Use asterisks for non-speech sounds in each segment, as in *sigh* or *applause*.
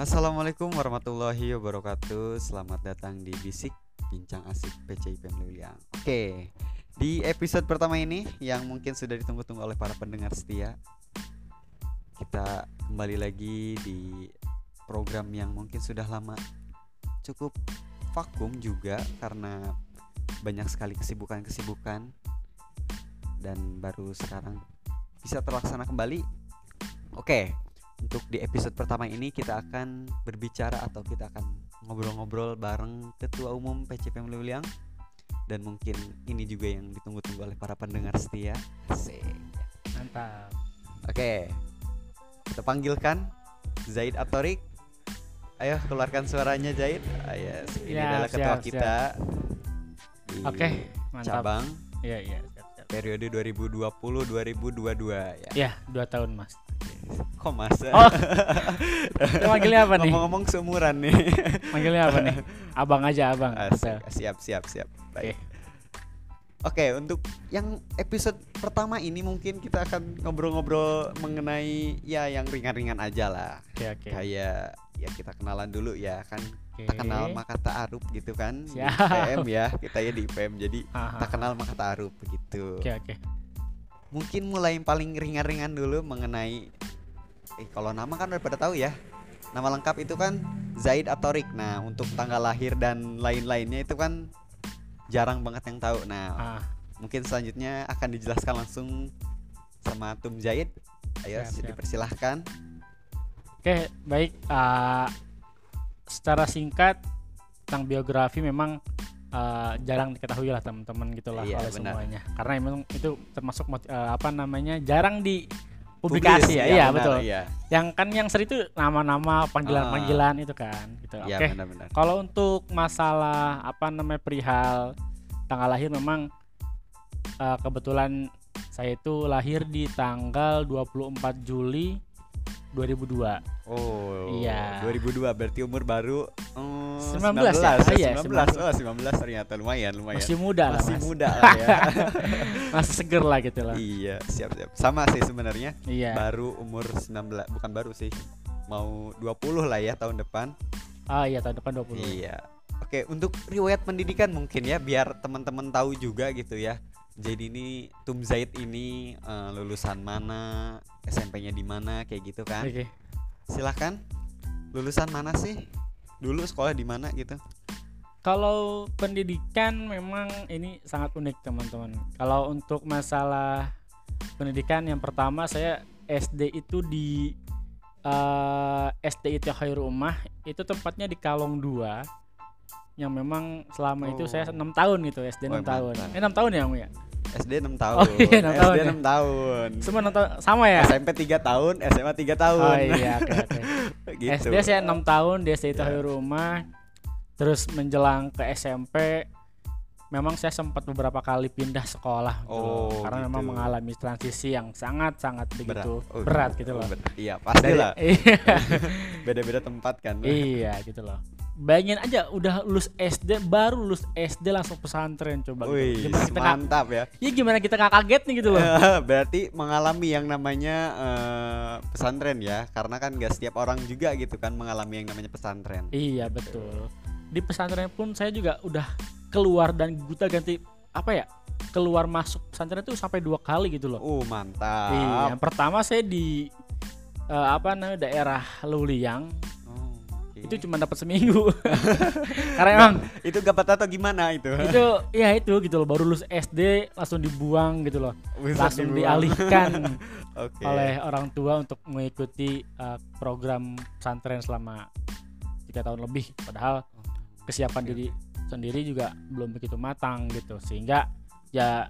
Assalamualaikum warahmatullahi wabarakatuh. Selamat datang di Bisik Bincang Asik PCIP Meliliang. Oke, di episode pertama ini yang mungkin sudah ditunggu-tunggu oleh para pendengar setia, kita kembali lagi di program yang mungkin sudah lama cukup vakum juga karena banyak sekali kesibukan-kesibukan dan baru sekarang bisa terlaksana kembali. Oke, untuk di episode pertama ini kita akan berbicara atau kita akan ngobrol-ngobrol bareng Ketua Umum PCP Meliliang dan mungkin ini juga yang ditunggu-tunggu oleh para pendengar setia. Asik. Mantap. Oke. Kita panggilkan Zaid Atorik. Ayo keluarkan suaranya Zaid. Ayo, ini Ya, adalah ketua siap, kita Oke, mantap. cabang Iya, iya, siap, siap. periode 2020-2022 ya. Ya, dua tahun, Mas. Kok masa? Oh. *laughs* Manggilnya apa nih? Ngomong-ngomong seumuran nih. Manggilnya apa nih? Abang aja, Abang. Asik, siap siap siap. Baik. Oke, untuk yang episode pertama ini mungkin kita akan ngobrol-ngobrol mengenai ya yang ringan-ringan aja lah. Oke, oke. Kayak ya kita kenalan dulu ya kan. Oke. Tak kenal maka tak arup gitu kan di Siap. IPM ya. Kita ya di IPM jadi Aha. tak kenal maka tak arup begitu. Oke, oke. Mungkin mulai yang paling ringan-ringan dulu mengenai eh kalau nama kan udah pada tahu ya. Nama lengkap itu kan Zaid Atorik. Nah, untuk tanggal lahir dan lain-lainnya itu kan jarang banget yang tahu. Nah, Ah, mungkin selanjutnya akan dijelaskan langsung sama Tum Zaid. Ayo Siap, siap. dipersilahkan. Oke, baik. Ah, secara singkat tentang biografi memang ah, jarang diketahui lah teman-teman gitu lah Iya, oleh benar. semuanya. Karena memang itu termasuk ah, apa namanya? jarang di Publis, publikasi ya. Iya, benar, betul. Iya, Yang kan yang sering itu nama-nama panggilan-panggilan itu kan gitu. iya Oke. benar-benar. Kalau untuk masalah apa namanya perihal tanggal lahir memang eh, kebetulan saya itu lahir di tanggal 24 Juli 2002. Oh, Iya. 2002 berarti umur baru oh, 19 ya? Ah, iya, 19. Oh, 19 ternyata lumayan, lumayan. Masih muda lah, Masih Mas. muda lah ya. *laughs* Masih seger lah gitu lah. iya, siap siap. Sama sih sebenarnya. Iya. Baru umur 19, bukan baru sih. Mau 20 lah ya tahun depan. Ah iya tahun depan 20. Iya. Oke, untuk riwayat pendidikan mungkin ya biar teman-teman tahu juga gitu ya. Jadi ini Tum Zaid ini eh, lulusan mana, SMP-nya di mana kayak gitu kan. Oke. Silahkan. Lulusan mana sih? Dulu sekolah di mana gitu? Kalau pendidikan memang ini sangat unik teman-teman. Kalau untuk masalah pendidikan yang pertama saya SD itu di eh, SD itu Khairul Ummah itu tempatnya di Kalong 2 yang memang selama itu saya Oh. enam tahun gitu SD Wah, 6 tahun. mantap. Eh 6 tahun ya, Om ya? SD 6 tahun. Oh, iya, enam tahun SD ya. 6 tahun. Semua 6 tahun sama ya? SMP 3 tahun, SMA 3 tahun. Oh iya, oke oke. *laughs* gitu. SD saya 6 tahun di SD itu Ya. Khairul Ummah. Terus menjelang ke SMP memang saya sempat beberapa kali pindah sekolah gitu. Oh, karena memang gitu. mengalami transisi yang sangat-sangat begitu Oh, berat gitu loh. berat. Iya, pasti lah. *laughs* iya, Beda-beda tempat kan. iya gitu loh. Bayangin aja udah lulus SD baru lulus SD langsung pesantren coba gitu. Wih, Gimana kita mantap ya. ya gimana kita nggak kaget nih gitu loh. *laughs* Berarti mengalami yang namanya eh, pesantren ya, karena kan gak setiap orang juga gitu kan mengalami yang namanya pesantren. Iya betul. Di pesantren pun saya juga udah keluar dan guta ganti apa ya? Keluar masuk pesantren itu sampai dua kali gitu loh. Uh, mantap. Iya, yang pertama saya di eh, apa namanya daerah Luliang Oh. Itu cuma dapat seminggu. *laughs* Karena emang itu gapat atau gimana itu? itu ya itu gitu loh baru lulus SD langsung dibuang gitu loh. Bisa langsung dibuang. dialihkan *laughs* Oke. oleh orang tua untuk mengikuti eh, program pesantren selama tiga tahun lebih padahal kesiapan Oke. diri sendiri juga belum begitu matang gitu sehingga ya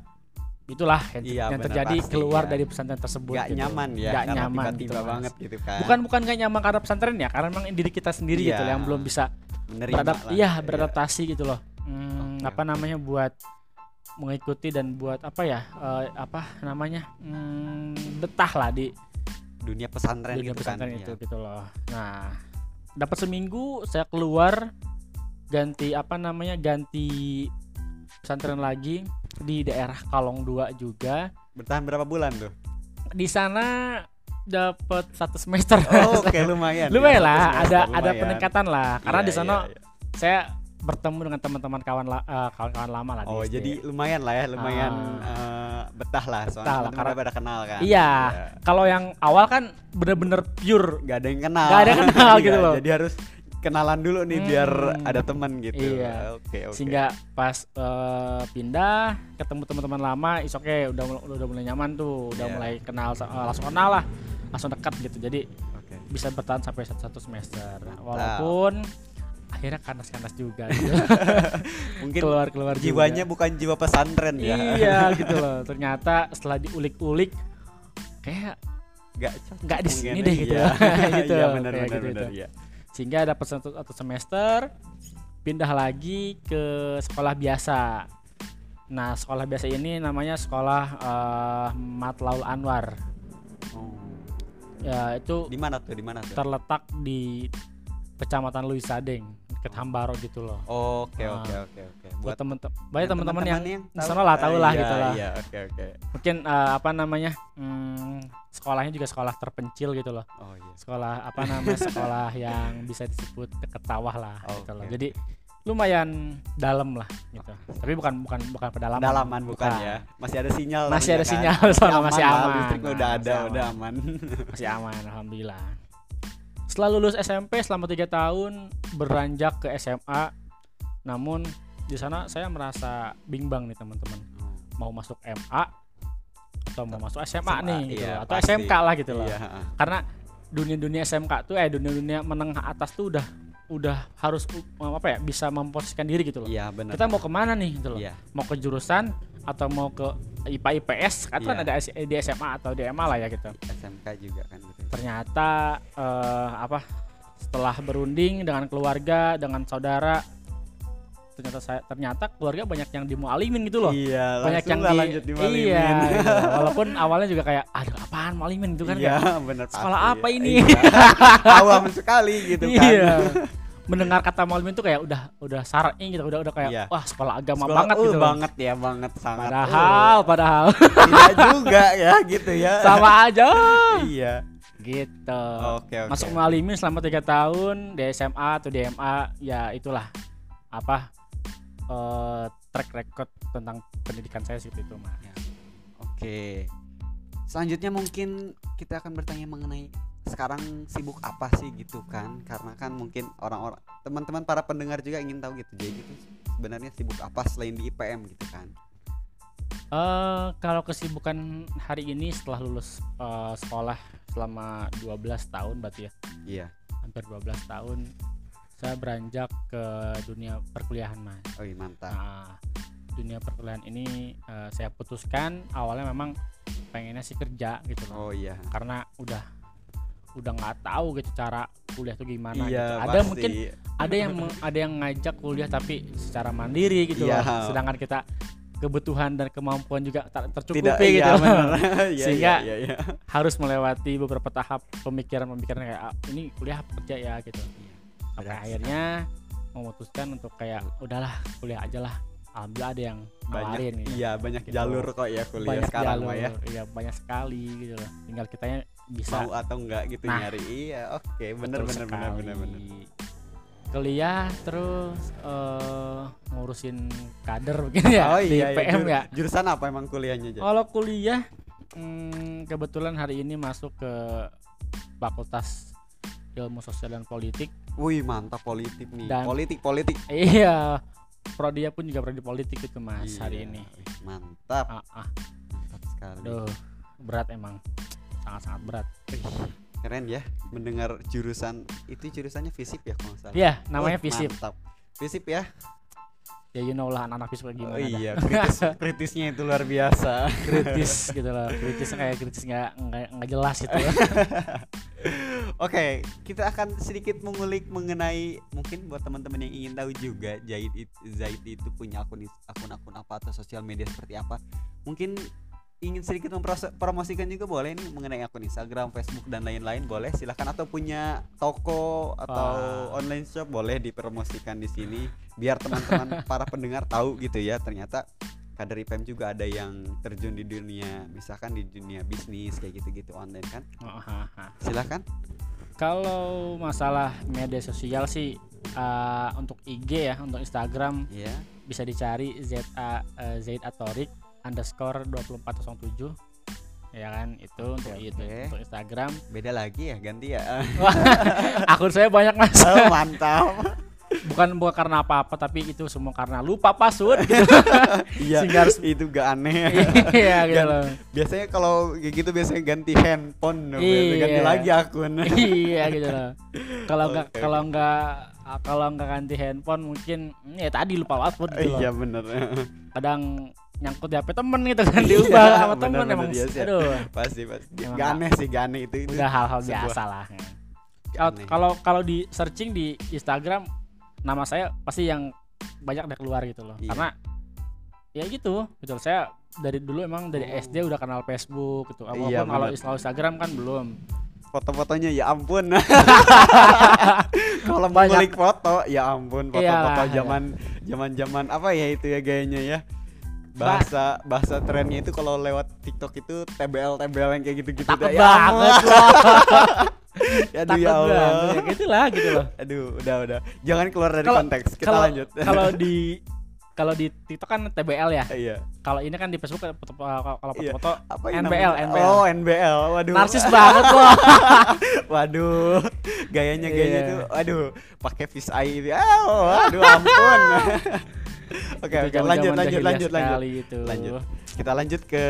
itulah yang, Iya, yang terjadi pasti, keluar ya. dari pesantren tersebut Gak gitu. nyaman ya, karena nyaman tiba-tiba gitu, Mas. banget gitu kan. bukan bukan gak nyaman karena pesantren ya karena memang diri kita sendiri gitu Iya. yang belum bisa menerima beradap lah. iya beradaptasi gitu loh Hmm, Oke, apa namanya buat mengikuti dan buat apa ya eh, apa namanya hmm, betah lah di dunia pesantren dunia gitu kan. pesantren iya. itu gitu loh nah dapat seminggu saya keluar ganti apa namanya ganti pesantren lagi di daerah Kalong 2 juga Bertahan berapa bulan tuh? di sana dapat satu semester. Oh, Oke, lumayan. ya, *laughs* lumayan satu lah, semester, ada ada lumayan. peningkatan lah. Karena Iya, di sana iya, iya. saya bertemu dengan teman-teman kawan eh, kawan-kawan lama lah Oh, jadi lumayan lah ya, lumayan Ah. eh, betah lah soalnya Betah lah, karena- pada kenal kan. Iya, kalau yang awal kan bener-bener pure. Gak ada yang kenal. Gak ada yang kenal *laughs* Iya, gitu loh. Jadi harus kenalan dulu nih biar Hmm. ada teman gitu. Iya. Oke, oke. Sehingga pas eh, pindah ketemu teman-teman lama, is oke udah mul- udah mulai nyaman tuh, udah Iya. mulai kenal eh, langsung kenal lah, langsung dekat gitu. Jadi Oke. bisa bertahan sampai satu, satu semester. Walaupun akhirnya kanas-kanas juga gitu. *laughs* Mungkin keluar-keluar juga. jiwanya bukan jiwa pesantren ya. Iya *laughs* gitu loh. Ternyata setelah diulik-ulik kayak Gak cocok nggak di sini deh gitu. Iya. *laughs* Gitu, Iya benar kayak benar gitu, benar gitu. iya. Sehingga dapat satu, satu semester pindah lagi ke sekolah biasa. Nah, sekolah biasa ini namanya sekolah eh, Matlaul Anwar. Oh. Ya, itu Di mana tuh? Di mana tuh? terletak di Kecamatan Luis Sadeng, dekat Hambaro gitu loh. Oke Ah. oke oke oke. Buat temen banyak teman-teman yang, tahu. sana lah tahu lah Iya, gitu lah. Iya, oke oke. Mungkin eh, apa namanya? hmm, sekolahnya juga sekolah terpencil gitu loh. Oh iya. Sekolah apa namanya? sekolah yang bisa disebut dekat sawah lah gitu loh. Jadi lumayan dalam lah gitu. Tapi bukan bukan bukan pedalaman. Pedalaman bukan, ya. Masih ada sinyal. Masih ada ya sinyal, kan? *laughs* soalnya masih lah, aman. Listrik udah Nah, ada, masih udah aman. aman. Masih *laughs* aman alhamdulillah. Setelah lulus SMP selama tiga tahun beranjak ke SMA, namun di sana saya merasa bimbang nih teman-teman. Mau masuk MA atau mau masuk SMA, SMA, nih gitu iya, loh. atau pasti. SMK lah gitu loh. Iya. Karena dunia-dunia SMK tuh eh dunia-dunia menengah atas tuh udah udah harus uh, apa ya bisa memposisikan diri gitu loh. Iya benar. Kita mau ke mana nih gitu loh. Iya. Mau ke jurusan atau mau ke IPA IPS kan kan Iya. ada di SMA atau di MA lah ya gitu. SMK juga kan gitu. Ternyata eh, apa setelah berunding dengan keluarga, dengan saudara ternyata saya ternyata keluarga banyak yang dimualimin gitu loh. Iya, banyak yang di lanjut di Malimin. Iya, gitu. *laughs* walaupun awalnya juga kayak aduh apaan mualimin itu kan Iya, kayak, benar sekolah pasti. apa ini? Iya. *laughs* Awam sekali gitu kan. Iya. Mendengar kata mualimin tuh kayak udah udah syar'i gitu, udah udah kayak Iya. wah sekolah agama Sekolah, banget uh, gitu. loh. banget ya, banget sangat. Padahal padahal Uh, tidak juga ya gitu ya. *laughs* sama aja Iya. gitu. Oke, oke. Masuk mualimin selama tiga tahun di SMA atau di MA ya itulah apa eh, track record tentang pendidikan saya seperti itu mas. Oke. Selanjutnya mungkin kita akan bertanya mengenai sekarang sibuk apa sih gitu kan? Karena kan mungkin orang-orang teman-teman para pendengar juga ingin tahu gitu. Jadi gitu sebenarnya sibuk apa selain di IPM gitu kan? Eh kalau kesibukan hari ini setelah lulus eh, sekolah selama 12 tahun berarti ya Iya. hampir 12 tahun saya beranjak ke dunia perkuliahan mas. Oh iya, mantap. Nah, dunia perkuliahan ini eh, saya putuskan awalnya memang pengennya sih kerja gitu loh. Oh iya. Karena udah udah nggak tahu gitu cara kuliah tuh gimana gitu. iya, Ada pasti. mungkin ada yang ada yang ngajak kuliah tapi secara mandiri gitu Iya. loh. Sedangkan kita kebutuhan dan kemampuan juga tak tercukupi tidak gitu. iya, bener. *laughs* Iya, Sehingga- iya, iya, iya. Harus melewati beberapa tahap pemikiran-pemikiran kayak "Ah, ini kuliah kerja ya gitu. Benar akhirnya memutuskan untuk kayak udahlah kuliah aja lah. Alhamdulillah ada yang banyak gitu. iya banyak Gitu. jalur kok ya kuliah banyak sekarang jalur, mah ya iya banyak sekali gitu loh. Tinggal kitanya bisa mau atau enggak gitu Nah. nyari iya oke bener Betul bener bener bener sekali. bener Kuliah terus eh, ngurusin kader mungkin ya oh di iya, iya. PM Jur- ya. jurusan apa emang kuliahnya Jan? Kalau kuliah hmm, kebetulan hari ini masuk ke Fakultas Ilmu Sosial dan Politik. wih mantap politik nih Dan- politik politik Iya. Prodia pun juga prodi politik itu Mas hari Iya, ini. wih, mantap Ah, ah. mantap sekali Aduh, berat emang. Sangat-sangat berat. keren ya mendengar jurusan itu jurusannya fisip ya kalau salah Iya, namanya Wih, FISIP. mantap fisip ya Ya you know lah anak-anak FISIP oh gimana dah. iya kritis *laughs* kritisnya itu luar biasa kritis gitu loh kritis kayak kritis nggak nggak nggak jelas gitu *laughs* Oke, kita akan sedikit mengulik mengenai mungkin buat teman-teman yang ingin tahu juga Zaid it- Zaid itu punya akun akun-akun apa atau sosial media seperti apa. Mungkin ingin sedikit mempromosikan juga boleh nih mengenai akun Instagram, Facebook dan lain-lain boleh. Silahkan atau punya toko atau Wah. online shop boleh dipromosikan di sini. Biar teman-teman *laughs* para pendengar tahu gitu ya ternyata kader IPM juga ada yang terjun di dunia misalkan di dunia bisnis kayak gitu-gitu online kan. Oh, silakan Kalau masalah media sosial sih uh, untuk IG ya, untuk Instagram ya bisa dicari ZA uh, Zaid Atorik underscore 2407 ya kan? Itu untuk Oke, itu untuk Instagram. Beda lagi ya ganti ya. *laughs* Akun saya banyak mas. Oh, mantap *laughs* bukan bukan karena apa-apa tapi itu semua karena lupa password gitu. *laughs* Iya Sehingga harus- itu gak aneh. *laughs* Iya gitu loh. biasanya kalau kayak gitu biasanya ganti handphone biasanya ganti Iya. lagi akun. *laughs* Iya gitu loh. Kalau nggak Oke, kalau nggak kalau nggak ganti handphone mungkin hmm, ya tadi lupa password gitu loh. Iya bener. Kadang nyangkut di HP temen gitu kan diubah Iya, sama temen bener-bener emang dia sih. aduh. Pasti pasti. Emang gak aneh sih gak aneh. Itu itu udah hal-hal biasa lah. Kalau kalau di searching di Instagram nama saya pasti yang banyak udah keluar gitu loh Iya. karena ya gitu loh. saya dari dulu emang dari Oh. SD udah kenal Facebook gitu walaupun Iya, kalau Instagram kan belum foto-fotonya ya ampun *laughs* kalau Banyak. foto ya ampun foto-foto Iyalah, iya. zaman zaman zaman apa ya itu ya gayanya ya bahasa bahasa trennya itu kalau lewat TikTok itu TBL TBL yang kayak gitu-gitu. Ya banget *laughs* *laughs* Aduh takut ya Allah. ya gitu lah gitu loh *laughs* Aduh, udah udah. Jangan keluar dari Kalau- konteks. Kita kalau lanjut. *laughs* kalau di kalau di TikTok kan TBL ya iya. kalau ini kan di Facebook kan foto kalau Iya. foto Apa yang NBL, namanya? NBL. Oh, NBL. Waduh. narsis banget loh Waduh. Gayanya gayanya Iya. tuh aduh, pakai fish eye itu. Oh, aduh ampun. Oke, Itu oke, zaman-zaman lanjut lanjut lanjut lanjut. itu. Lanjut. Kita lanjut ke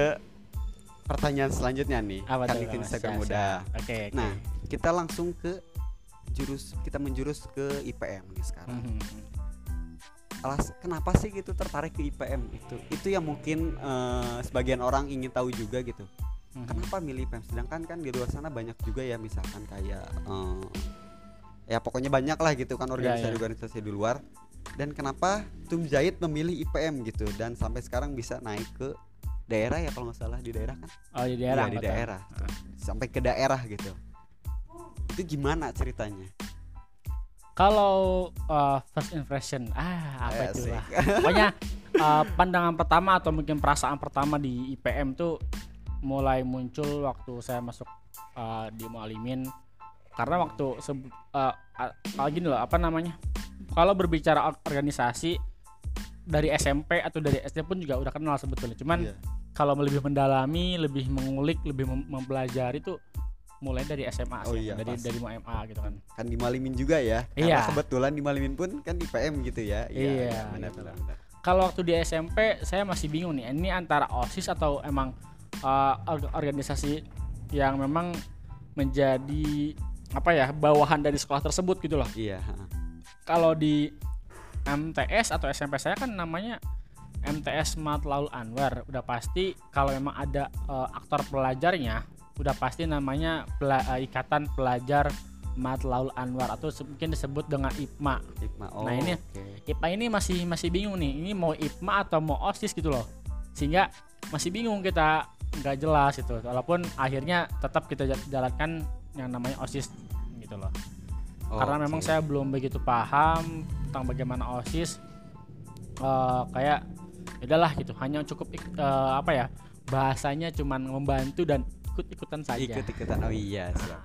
pertanyaan selanjutnya nih. Apa kan di Mas? Instagram Siap, udah. Oke, oke. Nah, kita langsung ke jurus kita menjurus ke IPM nih sekarang. Mhm. alas kenapa sih gitu tertarik ke IPM itu itu yang mungkin eh, sebagian orang ingin tahu juga gitu Mhm. kenapa milih IPM sedangkan kan di luar sana banyak juga ya misalkan kayak eh, ya pokoknya banyak lah gitu kan Iya, organisasi-organisasi di luar dan kenapa Tum Jahit memilih IPM gitu dan sampai sekarang bisa naik ke daerah ya kalau nggak salah di daerah kan Oh di daerah. Iya, di daerah tuh. sampai ke daerah gitu itu gimana ceritanya Kalau uh, first impression, ah apa itu Asik. lah. *laughs* Pokoknya uh, pandangan pertama atau mungkin perasaan pertama di IPM tuh mulai muncul waktu saya masuk uh, di Mualimin karena waktu seb- uh, gini loh apa namanya kalau berbicara or- organisasi dari SMP atau dari SD pun juga udah kenal sebetulnya cuman Iya. Kalau lebih mendalami lebih mengulik lebih mem- mempelajari tuh mulai dari SMA Oh sih iya, dari pasti. dari MA gitu kan kan di Malimin juga ya Iya. karena kebetulan di Malimin pun kan di PM gitu ya Iya, benar gitu. benar benar. kalau waktu di SMP saya masih bingung nih ini antara osis atau emang uh, org- organisasi yang memang menjadi apa ya bawahan dari sekolah tersebut gitu loh iya kalau di MTS atau SMP saya kan namanya MTS Matlaul Anwar udah pasti kalau memang ada uh, aktor pelajarnya udah pasti namanya pela- uh, Ikatan Pelajar Matlaul Anwar atau mungkin disebut dengan IPMA Hikmah oh Nah, ini- oke. IPA ini masih masih bingung nih ini mau IPMA atau mau OSIS gitu loh sehingga masih bingung kita nggak jelas gitu walaupun akhirnya tetap kita ja- jalankan yang namanya OSIS gitu loh Oh, karena oke. memang saya belum begitu paham tentang bagaimana OSIS Eh, kayak ya udahlah gitu hanya cukup eh, apa ya bahasanya cuman membantu dan ikut-ikutan saja. Ikut ikutan oh iya siap.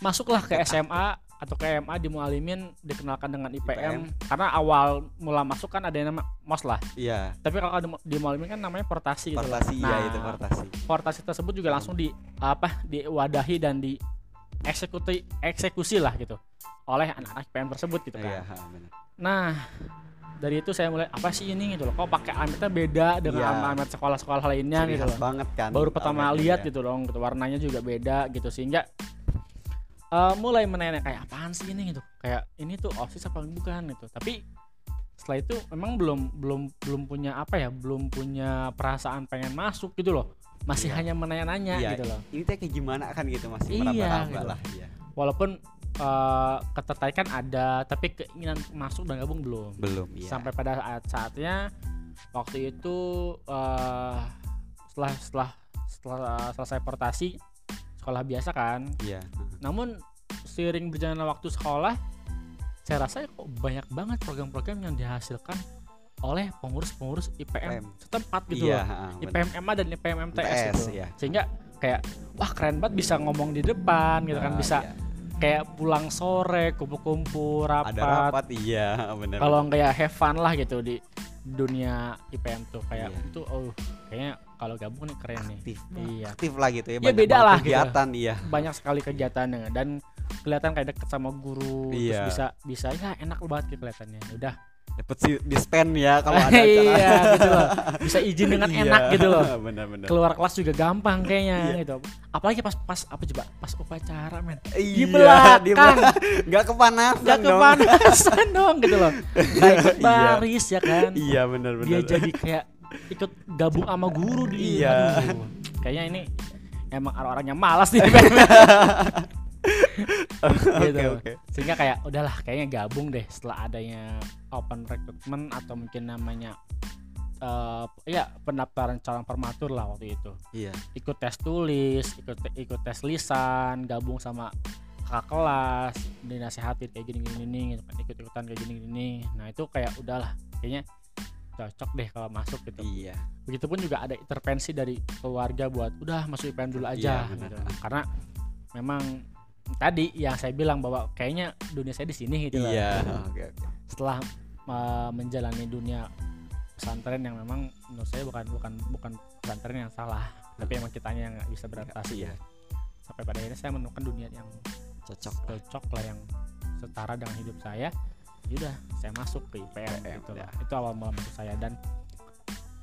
masuklah ke SMA atau ke MA di Mualimin dikenalkan dengan IPM, IPM. karena awal mula masuk kan ada yang nama MOS lah. Iya. Tapi kalau di, Mualimin kan namanya portasi gitu portasi Nah, iya itu portasi. Portasi tersebut juga langsung di apa diwadahi dan di eksekusi eksekusi lah gitu oleh anak-anak IPM tersebut gitu kan. iya benar. Nah dari itu saya mulai apa sih ini? Gitu loh. Kok pakai ametnya beda dengan Iya. amet sekolah-sekolah lainnya? Ciri gitu loh. banget kan. Baru pertama lihat ya. gitu dong gitu. Warnanya juga beda gitu sehingga eh, mulai menanya kayak apaan sih ini? Gitu. Kayak ini tuh osis apa bukan? Gitu. Tapi setelah itu memang belum belum belum punya apa ya belum punya perasaan pengen masuk gitu loh. Masih Iya. hanya menanya-nanya Iya, gitu loh. Ini teh kayak gimana kan gitu masih Iya, meraba-raba gitu. lah iya. Walaupun eh, ketertarikan ada tapi keinginan masuk dan gabung belum belum iya sampai pada saat saatnya waktu itu eh, setelah setelah setelah selesai portasi sekolah biasa kan iya namun seiring berjalannya waktu sekolah saya rasa kok banyak banget program-program yang dihasilkan oleh pengurus-pengurus IPM IPM. setempat gitu iya loh. IPM MA dan IPM MTS MTS, gitu. iya. Sehingga kayak wah keren banget bisa ngomong di depan gitu kan Ah, bisa iya. Kayak pulang sore kumpul-kumpul rapat. ada rapat iya *laughs* benar Kalau kayak have fun lah gitu di dunia IPM tuh kayak Iya. itu oh kayaknya kalau gabung nih keren nih. aktif Iya. aktif lah gitu ya Ya, banyak beda banget lah gitu. kegiatan iya Banyak sekali kegiatannya dan kelihatan kayak deket sama guru Iya. terus bisa bisa ya enak banget gitu kelihatannya. Udah dapat si dispen ya kalau *laughs* ada acara iya gitu loh. *laughs* Bisa izin dengan Iya, enak gitu loh. benar-benar Keluar kelas juga gampang kayaknya Iya. gitu. Apalagi pas pas apa coba? Pas upacara men. iya belakang. di belakang *laughs* nggak kepanasan Gak dong. kepanasan dong gitu loh. Nggak ikut Iya. baris ya kan. iya benar-benar Dia jadi kayak ikut gabung sama guru di Iya. aduh. Kayaknya ini emang orang-orang yang malas nih. gitu. oke Sehingga kayak udahlah kayaknya gabung deh setelah adanya open recruitment atau mungkin namanya eh ya pendaftaran calon permatur lah waktu itu. iya ikut tes tulis, ikut ikut tes lisan, gabung sama kakak kelas, dinasihatin kayak gini gini gini, gitu kan, ikut ikutan kayak gini gini. Nah itu kayak udahlah, kayaknya cocok deh kalau masuk gitu. iya Begitupun juga ada intervensi dari keluarga buat udah masuk IPM dulu aja, Iya, gitu. Karena memang tadi yang saya bilang bahwa kayaknya dunia saya di sini gitu lah. iya oke oke Setelah uh, menjalani dunia pesantren yang memang menurut saya bukan bukan bukan pesantren yang salah, tapi emang kitanya yang nggak bisa beradaptasi iya ya. Sampai pada akhirnya saya menemukan dunia yang cocok cocok lah yang setara dengan hidup saya. Yaudah, saya masuk ke IPM IPM, gitu ya. lah. Itu awal mula masuk saya dan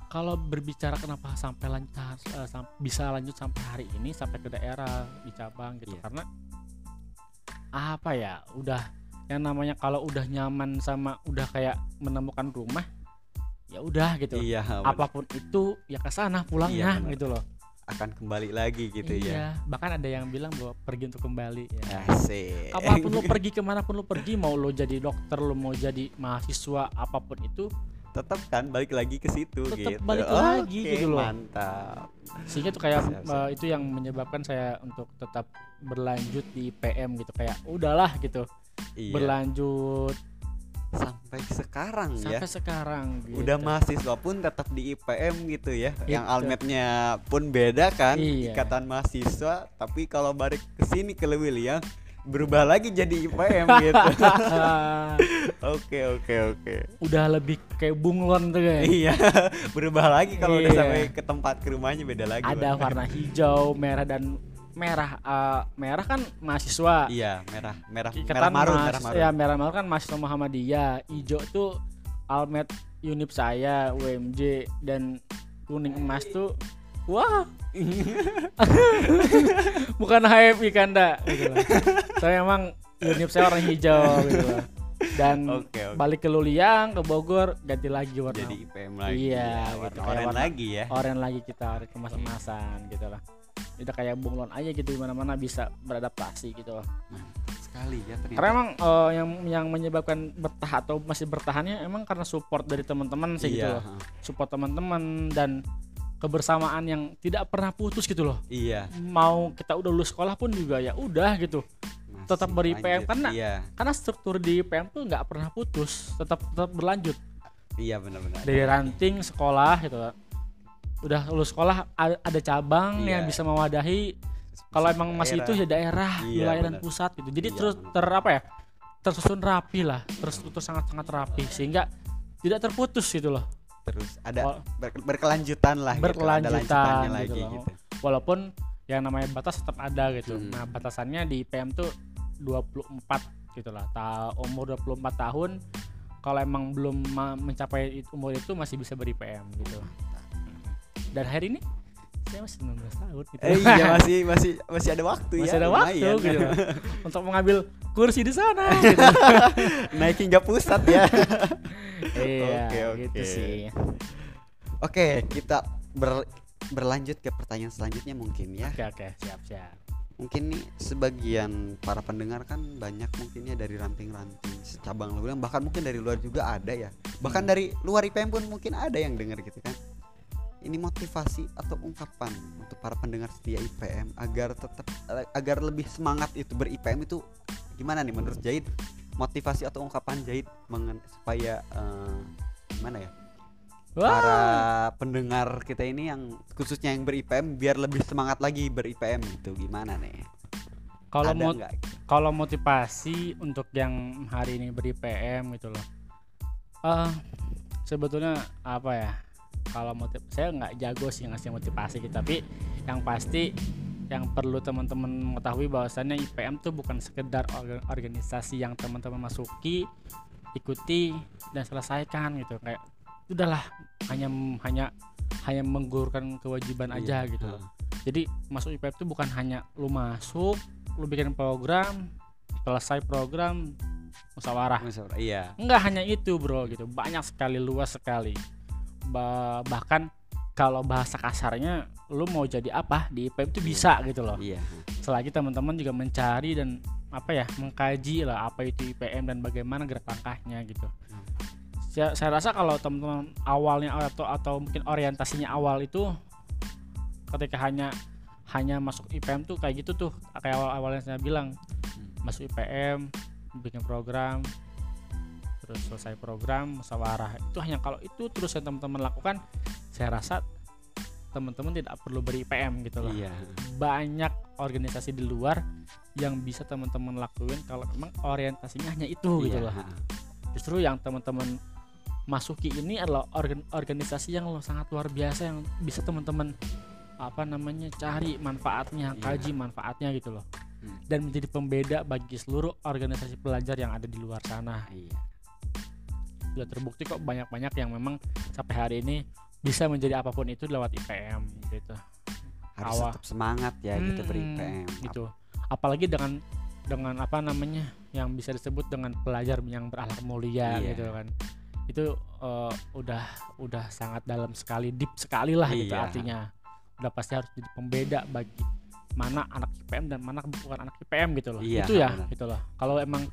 kalau berbicara kenapa sampai lanjut eh, sam- bisa lanjut sampai hari ini sampai ke daerah di cabang gitu Iya. karena apa ya udah yang namanya kalau udah nyaman sama udah kayak menemukan rumah ya udah gitu. Iya apa pun itu ya ke sana pulangnya Iya, gitu loh. Akan kembali lagi gitu ya. Iya bahkan ada yang bilang bahwa pergi untuk kembali ya. Asik. Apa pun lo pergi ke mana pun lo pergi mau lo jadi dokter lo mau jadi mahasiswa apa pun itu tetap kan balik lagi ke situ Tetap gitu balik lagi Oke, gitu loh. mantap sehingga tuh kayak Siap, siap. eh, itu yang menyebabkan saya untuk tetap berlanjut di PM gitu kayak udahlah gitu iya berlanjut sampai sekarang ya sampai sekarang gitu. udah mahasiswa pun tetap di IPM gitu ya yang Gitu. almetnya pun beda kan Iya. ikatan mahasiswa tapi kalau balik ke sini ke Lewiliang berubah lagi jadi IPM *laughs* gitu. *laughs* Oke oke oke. Udah lebih kayak bunglon tuh kayak iya *laughs* berubah lagi kalau udah Iya. sampai ke tempat ke rumahnya beda lagi ada warna hijau merah dan merah eh, merah kan mahasiswa. Iya merah merah Ikatan merah marun merah marun. ya merah marun kan mahasiswa Muhammadiyah. Hijau tuh almet unip saya UMJ dan kuning emas tuh wah. *laughs* Bukan HMI kanda gitu saya emang unip saya warna hijau gitu dan Oke, oke. balik ke Luliang ke Bogor ganti lagi warna. Jadi IPM lagi Iya, ya, gitu, warna kayak oranye warna- lagi ya. oren lagi kita hari kemas-kemasan gitu lah. Udah kayak bunglon aja gitu di mana-mana bisa beradaptasi gitu mantap sekali ya ternyata. Karena emang eh, yang yang menyebabkan bertahan atau masih bertahannya emang karena support dari teman-teman sih gitu iya loh. support teman-teman dan kebersamaan yang tidak pernah putus gitu loh. Iya. Mau kita udah lulus sekolah pun juga ya udah gitu. Masih Tetap beri lanjut. karena- iya. karena struktur di PM tuh nggak pernah putus tetap tetap berlanjut. Iya benar-benar. Dari ranting sekolah gitu. Udah lulus sekolah ada cabang Iya. yang bisa mewadahi kalau emang masih itu ya daerah Iya, wilayah dan pusat gitu. Jadi Iya, terus ter apa ya? Tersusun rapi lah terstruktur sangat sangat rapi sehingga tidak terputus gitu loh terus ada ber- berkelanjutan lah gitu, ada Berkelanjutan gitu lagi loh. gitu. Walaupun yang namanya batas tetap ada gitu. Hmm. nah batasannya di PM tuh 24 gitu lah. Ta umur 24 tahun kalau emang belum mencapai umur itu masih bisa beri PM gitu. Dan hari ini saya masih 19 tahun gitu. Eh, iya *laughs* masih masih masih ada waktu ya. Masih ada waktu gitu. *laughs* Untuk mengambil kursi di sana *laughs* gitu. naik hingga pusat ya. Iya Oke, oke. gitu sih. Oke kita ber- berlanjut ke pertanyaan selanjutnya mungkin ya. Oke oke. Siap siap. Mungkin nih sebagian para pendengar kan banyak mungkinnya dari ranting-ranting cabang lu bilang. Bahkan mungkin dari luar juga ada ya. Bahkan Hmm. dari luar IPM pun mungkin ada yang dengar gitu kan ini motivasi atau ungkapan untuk para pendengar setia IPM agar tetap agar lebih semangat itu ber IPM itu gimana nih menurut Jahid? Motivasi atau ungkapan Jahid mengen- supaya eh, gimana ya? Para pendengar kita ini yang khususnya yang ber-IPM biar lebih semangat lagi ber-IPM gitu gimana nih? Kalau nggak? kalau motivasi untuk yang hari ini beri PM gitu loh. Eh sebetulnya apa ya kalau motiv saya nggak jago sih ngasih motivasi gitu tapi yang pasti yang perlu teman-teman mengetahui bahwasannya IPM tuh bukan sekedar orga- organisasi yang teman-teman masuki ikuti dan selesaikan gitu. Kayak udahlah hanya hanya hanya menggugurkan kewajiban aja Iya, gitu loh. jadi masuk IPM itu bukan hanya lu masuk lu bikin program selesai program musyawarah Musyawarah, Iya. nggak hanya itu bro gitu. Banyak sekali luas sekali bahkan kalau bahasa kasarnya lu mau jadi apa di IPM itu bisa gitu loh Iya. selagi teman-teman juga mencari dan apa ya mengkaji lah apa itu IPM dan bagaimana gerak langkahnya gitu Hmm. saya, saya rasa kalau teman-teman awalnya atau atau mungkin orientasinya awal itu ketika hanya hanya masuk IPM tuh kayak gitu tuh kayak awal awalnya saya bilang masuk IPM bikin program terus selesai program musyawarah itu hanya kalau itu terus yang teman-teman lakukan saya rasa teman-teman tidak perlu beri IPM gitu loh Iya. banyak organisasi di luar yang bisa teman-teman lakuin kalau memang orientasinya hanya itu gitu Iya, loh heeh. justru yang teman-teman masuki ini adalah organ- organisasi yang lo sangat luar biasa yang bisa teman-teman apa namanya cari manfaatnya Iya. kaji manfaatnya gitu loh Hmm. dan menjadi pembeda bagi seluruh organisasi pelajar yang ada di luar sana Iya. Sudah terbukti kok banyak-banyak yang memang sampai hari ini bisa menjadi apa pun itu lewat IPM gitu Harus Awal. tetap semangat ya gitu Hmm, ber-IPM. gitu apalagi dengan dengan apa namanya yang bisa disebut dengan pelajar yang berakhlak mulia Iya. gitu kan itu eh, udah udah sangat dalam sekali deep sekali lah gitu Iya. artinya udah pasti harus jadi pembeda bagi mana anak IPM dan mana bukan anak IPM gitu loh Iya, itu ya benar. gitu loh kalau emang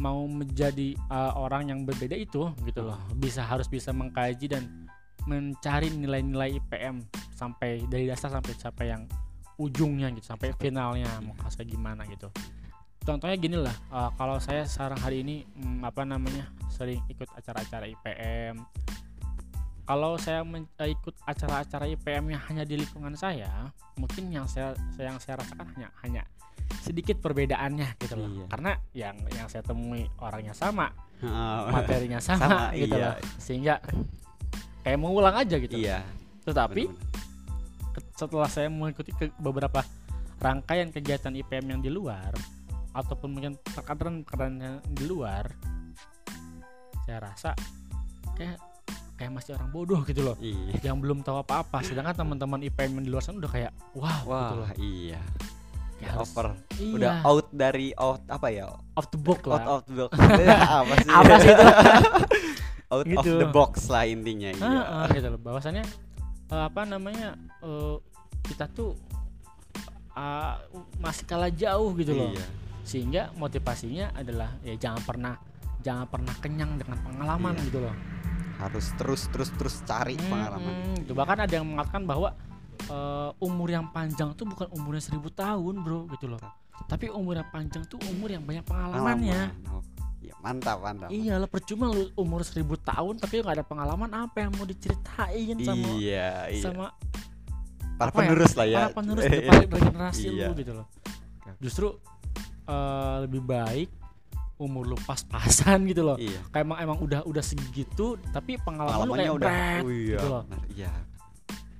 mau menjadi eh, orang yang berbeda itu gitu loh. Bisa harus bisa mengkaji dan mencari nilai-nilai IPM sampai dari dasar sampai sampai yang ujungnya gitu sampai finalnya mau kayak gimana gitu. Contohnya gini lah eh, kalau saya sekarang hari ini mm, apa namanya sering ikut acara-acara IPM kalau saya men- eh, ikut acara-acara IPM yang hanya di lingkungan saya mungkin yang saya saya- yang saya rasakan hanya hanya sedikit perbedaannya gitu loh Iya. karena yang yang saya temui orangnya sama Heeh. materinya sama, Sama, gitu iya. loh sehingga kayak mau ulang aja gitu Iya. tetapi benar-benar. ke- setelah saya mengikuti ke beberapa rangkaian kegiatan IPM yang di luar ataupun mungkin tekanan-tekanan yang di luar saya rasa kayak kayak masih orang bodoh gitu loh Iya. yang belum tahu apa-apa sedangkan teman-teman IPM yang di luar sana udah kayak wow gitu loh iya. Harus- over. iya, Udah out dari out apa ya? off the box Out lah of the box. *laughs* apa sih? apa sih itu *laughs* out of Gitu. the box lah intinya. Iya. Heeh, gitu loh bahwasannya eh, apa namanya eh, kita tuh ah, masih kalah jauh gitu loh Iya. sehingga motivasinya adalah ya jangan pernah jangan pernah kenyang dengan pengalaman Iya. gitu loh Harus terus terus terus cari pengalaman. Hmm, gitu. bahkan ada yang mengatakan bahwa eh, umur yang panjang tuh bukan umurnya seribu tahun bro gitu loh tapi umur yang panjang tuh umur yang banyak pengalamannya Pengalaman. Iya, mantap, mantap. iya lah percuma lu umur seribu tahun tapi nggak ada pengalaman apa yang mau diceritain sama Iya, iya. sama Para ya, penerus lah ya. para penerus *laughs* para generasi Iya. lu gitu loh justru eh, lebih baik umur lu pas-pasan gitu loh Iya. kayak emang emang udah udah segitu tapi pengalaman lu kayak udah. bret Oh, iya. gitu loh benar, Iya.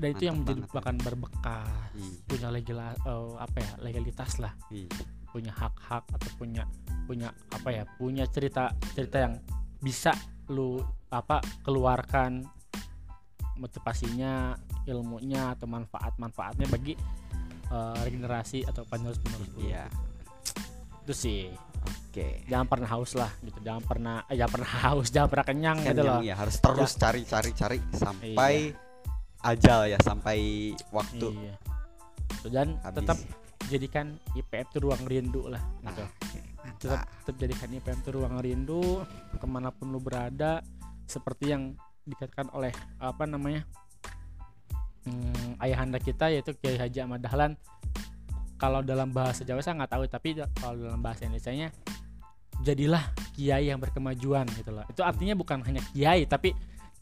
Dan itu yang menjadi banget. bahkan berbekas Iya. punya legal eh, apa ya legalitas lah Iya. punya hak-hak atau punya punya apa ya punya cerita cerita yang bisa lu apa keluarkan motivasinya ilmunya atau manfaat manfaatnya bagi eh, regenerasi atau penerus penerus Iya. itu sih Oke. jangan pernah haus lah gitu jangan pernah eh, jangan pernah *laughs* haus jangan pernah kenyang gitu Kenyang, loh ya harus terus cari cari cari sampai Iya. Ajal ya sampai waktu. Iya. Dan habis. tetap jadikan IPM itu ruang rindu lah Nah, gitu. Oke, tetap, mantap. tetap jadikan IPM itu ruang rindu ke mana pun lu berada seperti yang dikatakan oleh apa namanya hmm, ayahanda kita yaitu Kiai Haji Ahmad Dahlan. Kalau dalam bahasa Jawa saya nggak tahu tapi kalau dalam bahasa Indonesia nya jadilah kiai yang berkemajuan gitu loh. Itu artinya bukan hanya kiai tapi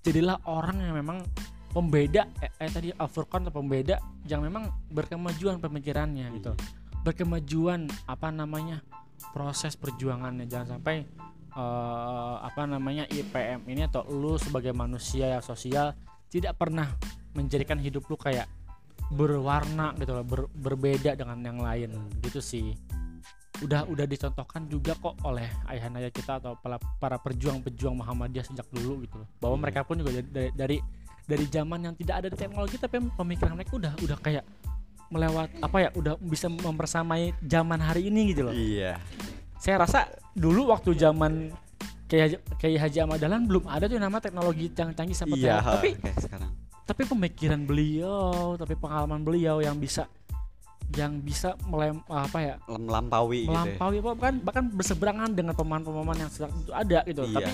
jadilah orang yang memang pembeda eh, eh tadi Al-Furqan atau pembeda yang memang berkemajuan pemikirannya gitu. Berkemajuan apa namanya proses perjuangannya. Jangan sampai eh, apa namanya IPM ini atau lu sebagai manusia yang sosial tidak pernah menjadikan hidup lu kayak berwarna gitu loh ber- berbeda dengan yang lain. Gitu sih. Udah udah dicontohkan juga kok oleh ayah-ayah kita atau para, para pejuang-pejuang Muhammadiyah sejak dulu gitu loh. Bahwa Iya. mereka pun juga dari, dari dari zaman yang tidak ada teknologi tapi pemikiran mereka udah udah kayak melewat apa ya udah bisa mempersamai zaman hari ini gitu loh Iya. saya rasa dulu waktu zaman kayak kayak Haji Ahmad Dahlan belum ada tuh nama teknologi yang canggih seperti Iya, tapi kayak sekarang. tapi pemikiran beliau tapi pengalaman beliau yang bisa yang bisa melem apa ya Melampaui gitu. ya. melampaui bahkan bahkan berseberangan dengan pemahaman-pemahaman yang sedang itu ada gitu Iya. tapi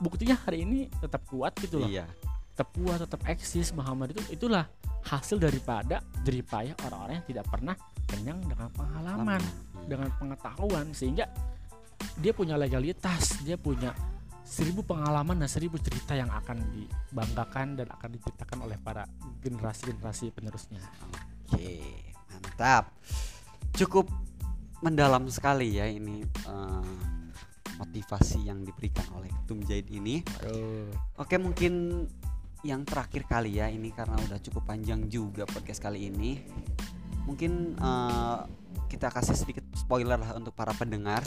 buktinya hari ini tetap kuat gitu loh Iya. Tetap kuat tetap eksis Muhammad itu itulah hasil daripada jeripayah orang-orang yang tidak pernah kenyang dengan pengalaman Lama. dengan pengetahuan sehingga dia punya legalitas dia punya seribu pengalaman dan seribu cerita yang akan dibanggakan dan akan diceritakan oleh para generasi-generasi penerusnya Oke, mantap. Cukup mendalam sekali ya ini eh, motivasi yang diberikan oleh Tum Jaid ini. Oke, mungkin yang terakhir kali ya ini karena udah cukup panjang juga podcast kali ini. Mungkin eh, kita kasih sedikit spoiler lah untuk para pendengar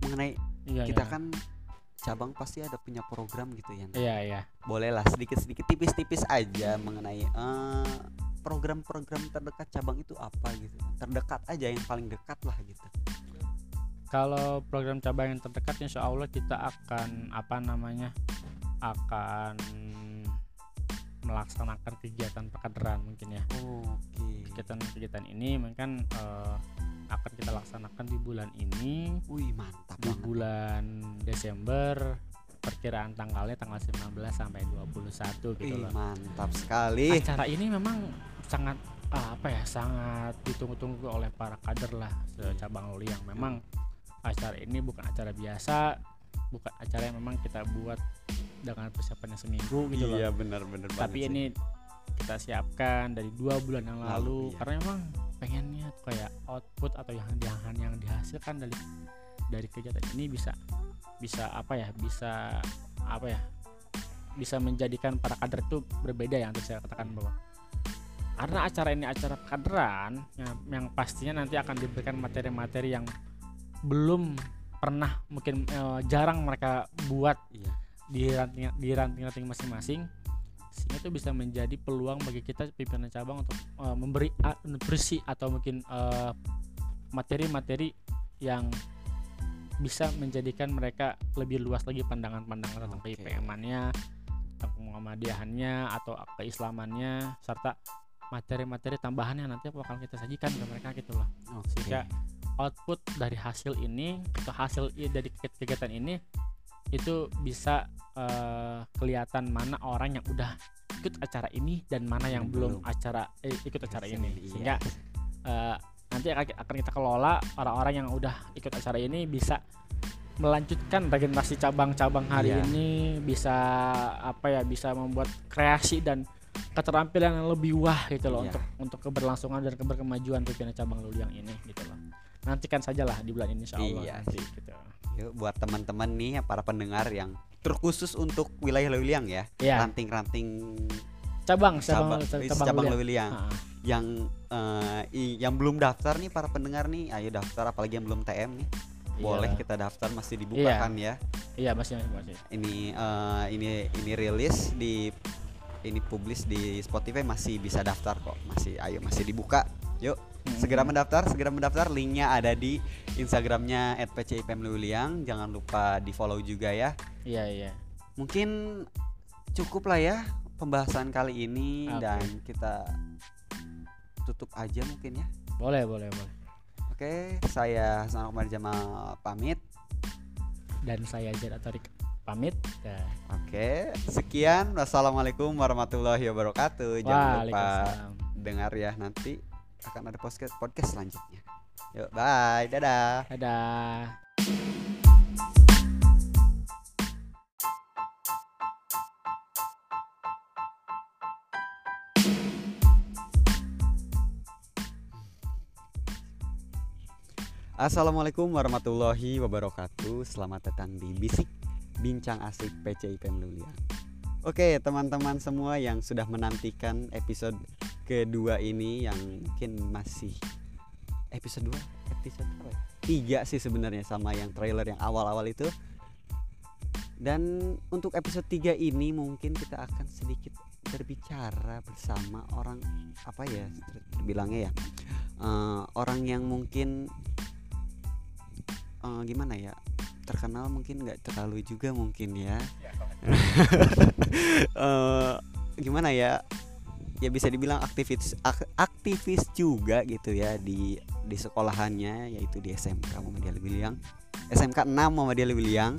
mengenai iya, kita iya. kan cabang pasti ada punya program gitu ya. iya iya Bolehlah sedikit-sedikit tipis-tipis aja mengenai eh, program-program terdekat cabang itu apa gitu. Terdekat aja yang paling dekat lah gitu. kalau program cabang yang terdekat insya Allah kita akan apa namanya akan melaksanakan kegiatan perkaderan mungkin ya Oke. kegiatan-kegiatan ini mungkin eh, akan kita laksanakan di bulan ini Wih, mantap di banget. bulan Desember perkiraan tanggalnya tanggal 19 sampai 21 gitu Wih, loh mantap sekali. acara ini memang sangat ah, apa ya sangat ditunggu-tunggu oleh para kader lah cabang Loli yang memang acara ini bukan acara biasa bukan acara yang memang kita buat dengan persiapan yang seminggu gitu loh Iya, benar-benar tapi ini kita siapkan dari dua bulan yang Lalu, lalu iya. karena memang pengennya tuh kayak output atau yang yang yang dihasilkan dari dari kegiatan ini bisa bisa apa ya bisa apa ya bisa menjadikan para kader itu berbeda yang tadi saya katakan bahwa karena acara ini acara kaderan yang, yang pastinya nanti akan diberikan materi-materi yang belum pernah mungkin eh, jarang mereka buat Iya. Di ranting di ranting-ranting masing-masing sehingga itu bisa menjadi peluang bagi kita pimpinan cabang untuk eh, memberi bersih atau mungkin eh, materi-materi yang bisa menjadikan mereka lebih luas lagi pandangan-pandangan tentang Oke. KIPM-annya, tentang Muhammadiyahannya atau keislamannya serta materi-materi tambahan yang nanti bakal kita sajikan ke mereka gitu loh Oke. sehingga output dari hasil ini atau hasil dari kegi- kegiatan ini itu bisa eh, kelihatan mana orang yang udah ikut acara ini dan mana yang belum belum. acara eh, ikut acara Iya. ini sehingga eh, nanti akan kita kelola orang-orang yang udah ikut acara ini bisa melanjutkan regenerasi cabang-cabang hari Iya. ini bisa apa ya bisa membuat kreasi dan keterampilan yang lebih wah gitu loh Iya. untuk untuk keberlangsungan dan keberkemajuan pimpinan cabang Luli yang ini gitu loh nantikan sajalah di bulan ini insya Allah Iya nanti gitu Yuk, buat teman-teman nih para pendengar yang terkhusus untuk wilayah Lewiliang ya. Iya. Ranting-ranting cabang cabang, cabang cabang, cabang, cabang Luli. Lewiliang yang eh, i- yang belum daftar nih para pendengar nih, ayo daftar apalagi yang belum TM nih. Boleh iya. kita daftar masih dibuka Iya. kan ya. iya masih masih, masih. Ini eh, ini ini rilis di ini publis di Spotify masih bisa daftar kok. Masih ayo masih dibuka. Yuk. Segera mendaftar segera mendaftar. Linknya ada di instagramnya @pcipmlewiliang jangan lupa di follow juga ya. Iya iya. Mungkin cukup lah ya pembahasan kali ini Oke. dan kita tutup aja mungkin ya. Boleh boleh boleh. Oke saya Hasan Akbar Jamal pamit. Dan saya Zed Atorik pamit. Dan oke sekian. Wassalamualaikum warahmatullahi wabarakatuh. Jangan lupa dengar ya nanti akan ada podcast podcast selanjutnya. Yuk, bye. Dadah. Dadah. Assalamualaikum warahmatullahi wabarakatuh Selamat datang di Bisik Bincang Asik PCIP Meluliang Oke, teman-teman semua yang sudah menantikan episode kedua ini yang mungkin masih episode 2, episode apa ya? Tiga sih sebenarnya sama yang trailer yang awal-awal itu. Dan untuk episode 3 ini mungkin kita akan sedikit berbicara bersama orang apa ya terbilangnya ya eh, orang yang mungkin eh, gimana ya terkenal mungkin nggak terlalu juga mungkin ya. *laughs* Eh, gimana ya ya bisa dibilang aktivis ak- aktivis juga gitu ya di di sekolahannya yaitu di SMK Muhammadiyah Lebiliang SMK 6 Muhammadiyah Lebiliang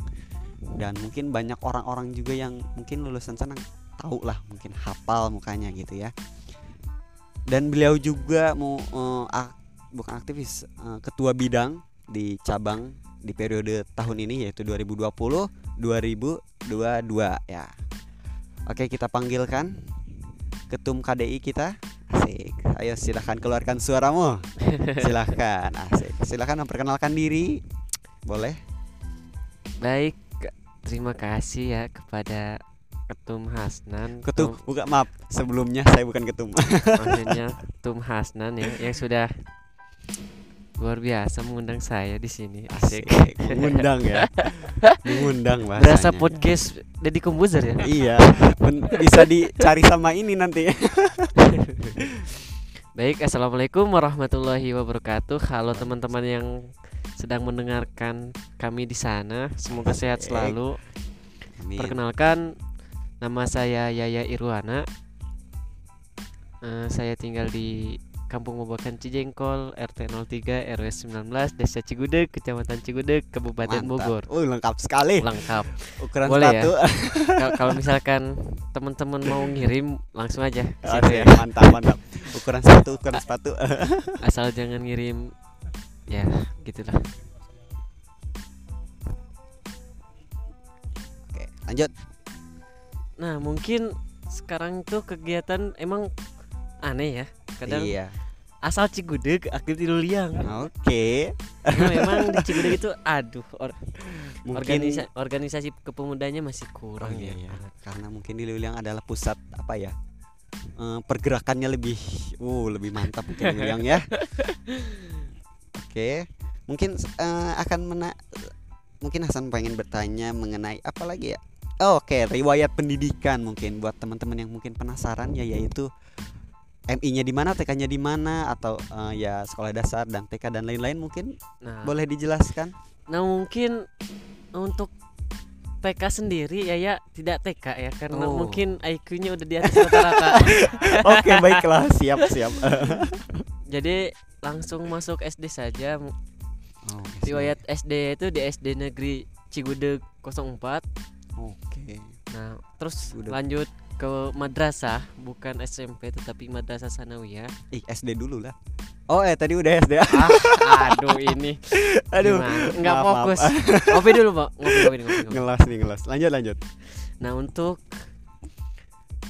dan mungkin banyak orang-orang juga yang mungkin lulusan sana tahu lah mungkin hafal mukanya gitu ya. Dan beliau juga mau eh, ak- bukan aktivis eh, ketua bidang di cabang di periode tahun ini yaitu 2020 2022 ya. Oke kita panggilkan ketum KDI kita. Asik. Ayo silahkan keluarkan suaramu. *laughs* Silahkan asik. Silahkan memperkenalkan diri. Boleh? Baik, terima kasih ya kepada Ketum Hasnan. ketum Ketum- bukan maaf. Sebelumnya saya bukan ketum. Maksudnya *laughs* Ketum Hasnan ya yang sudah luar biasa mengundang saya di sini. Asik. *laughs* mengundang ya mengundang bahasanya Berasa podcast Deddy Kombuzer ya. iya bisa dicari sama ini nanti *laughs* Baik, assalamualaikum warahmatullahi wabarakatuh. Halo teman-teman yang sedang mendengarkan kami di sana. Semoga sehat selalu. Amin. Perkenalkan, nama saya Yaya Irwana. Eh, saya tinggal di Kampung Mobakan Cijengkol, RT 03, RW 19, Desa Cigudeg, Kecamatan Cigudeg, Kabupaten Mantap. Bogor. Oh, lengkap sekali Lengkap. ukuran Boleh ya? *laughs* sepatu Kal- Kalau misalkan teman-teman mau ngirim, langsung aja. Asik, ya. mantap mantap ukuran sepatu ukuran sepatu *laughs* Asal jangan ngirim, ya gitulah. oke lanjut Nah mungkin sekarang tuh kegiatan emang aneh ya. Kadang iya asal Cigudeg aktif di Luliang. oke Karena memang di Cigudeg itu aduh or- mungkin organisa- organisasi kepemudanya masih Oh, kurang iya, ya. iya. karena mungkin di Luliang adalah pusat apa ya eh, pergerakannya lebih uh lebih mantap mungkin di Luliang ya *laughs* oke mungkin eh, akan mena mungkin Hasan pengen bertanya mengenai apa lagi ya Oh, Oke, riwayat pendidikan mungkin buat teman-teman yang mungkin penasaran ya yaitu MI-nya di mana, TK-nya di mana atau eh, ya sekolah dasar dan TK dan lain-lain mungkin Nah, boleh dijelaskan? nah mungkin untuk TK sendiri ya ya tidak TK ya karena Oh. mungkin IQ-nya udah di atas rata-rata. *laughs* Oke, baiklah, siap siap. *laughs* Jadi langsung masuk SD saja. Oh, Riwayat SD itu di SD Negeri Cigudeg 04. Oke. Nah, terus Cigudeg. lanjut ke madrasah, bukan SMP tetapi madrasah sanawiyah. Ih, SD dulu lah. Oh, eh tadi udah SD. Ah, aduh ini. *laughs* Aduh. Nggak fokus. *laughs* Ngopi dulu, Pak. Ngopi, ngopi, ngopi, ngopi. Ngelas nih, ngelas. Lanjut, lanjut. Nah, untuk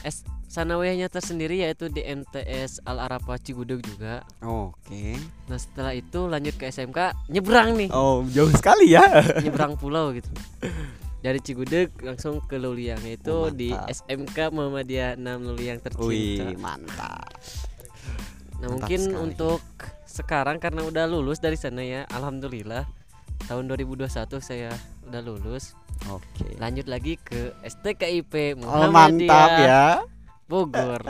S sanawiyahnya tersendiri yaitu di MTS Al Arafah Cigudeg juga. Oke. Nah, setelah itu lanjut ke SMK, nyebrang nih. Oh, jauh sekali ya. Nyebrang pulau gitu. *laughs* Dari Cigudeg langsung ke Luliang yaitu Oh, di. SMK Muhammadiyah 6 Luliang tercinta. Wih, mantap. Nah Mantap mungkin sekali. untuk sekarang karena udah lulus dari sana ya Alhamdulillah Tahun 2021 saya udah lulus Oke. Lanjut lagi ke STKIP Oh, Muhammadiyah mantap ya. Bogor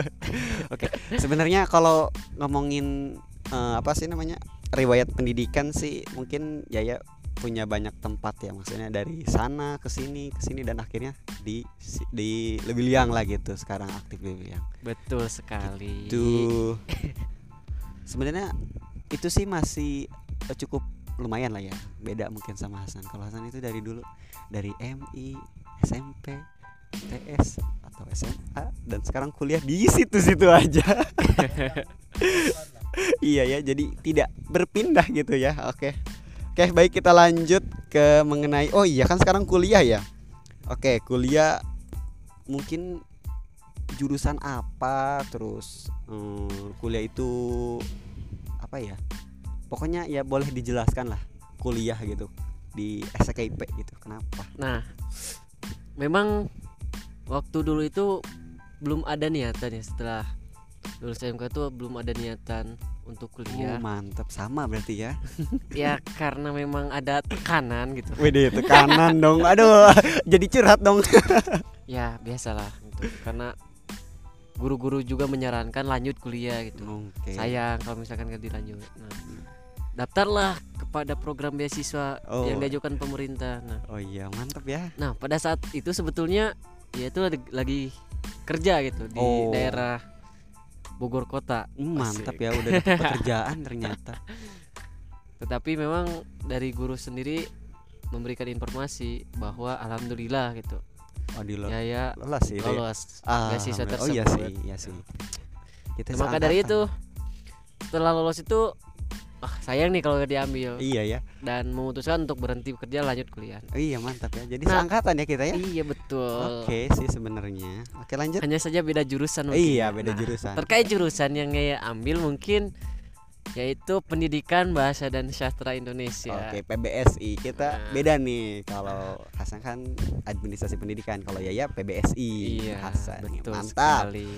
*laughs* Oke. Sebenarnya kalau ngomongin eh, apa sih namanya? riwayat pendidikan sih mungkin Yaya punya banyak tempat ya maksudnya dari sana ke sini ke sini dan akhirnya di di Lebiliang lah gitu sekarang aktif di Lebiliang. Betul sekali. Itu *laughs* sebenarnya itu sih masih eh, cukup lumayan lah ya beda mungkin sama Hasan. Kalau Hasan itu dari dulu dari MI SMP TS atau SMA dan sekarang kuliah di situ-situ aja. *laughs* *laughs* Iya ya jadi tidak berpindah gitu ya oke oke baik kita lanjut ke mengenai oh iya kan sekarang kuliah ya? Oke kuliah mungkin jurusan apa terus hmm, kuliah itu apa ya? Pokoknya ya boleh dijelaskan lah kuliah gitu di SKIP gitu kenapa? Nah, memang waktu dulu itu belum ada niatan ya setelah lulus SMK tuh belum ada niatan untuk oh, kuliah. mantap sama berarti ya *laughs* ya karena memang ada tekanan gitu. Wede tekanan dong aduh *laughs* jadi curhat dong *laughs* Ya biasalah gitu. Karena guru-guru juga menyarankan lanjut kuliah gitu. oke Sayang kalau misalkan gak dilanjut. Nah, daftarlah kepada program beasiswa Oh. yang diajukan pemerintah. Nah, oh iya mantap ya Nah, pada saat itu sebetulnya ya itu lagi, lagi kerja gitu di Oh. daerah Bogor kota. Hmm, mantap ya udah dapet *laughs* pekerjaan ternyata Tetapi memang dari guru sendiri memberikan informasi bahwa alhamdulillah gitu. oh di lo Ya ya lolos sih lolos Ah, alhamdulillah. tersebut. oh iya sih iya sih kita maka dari itu setelah lolos itu ah sayang nih kalau gak diambil iya ya dan memutuskan untuk berhenti bekerja lanjut kuliah. Oh, iya mantap ya jadi Nah. seangkatan ya kita ya Iya betul. oke sih sebenarnya oke lanjut Hanya saja beda jurusan. mungkin iya ya. beda Nah, jurusan terkait jurusan yang saya ambil mungkin yaitu pendidikan bahasa dan sastra Indonesia. Oke, PBSI kita Nah. beda nih. Kalau Hasan kan administrasi pendidikan, kalau Yaya PBSI. Iya, Hasan nih, betul mantap. sekali.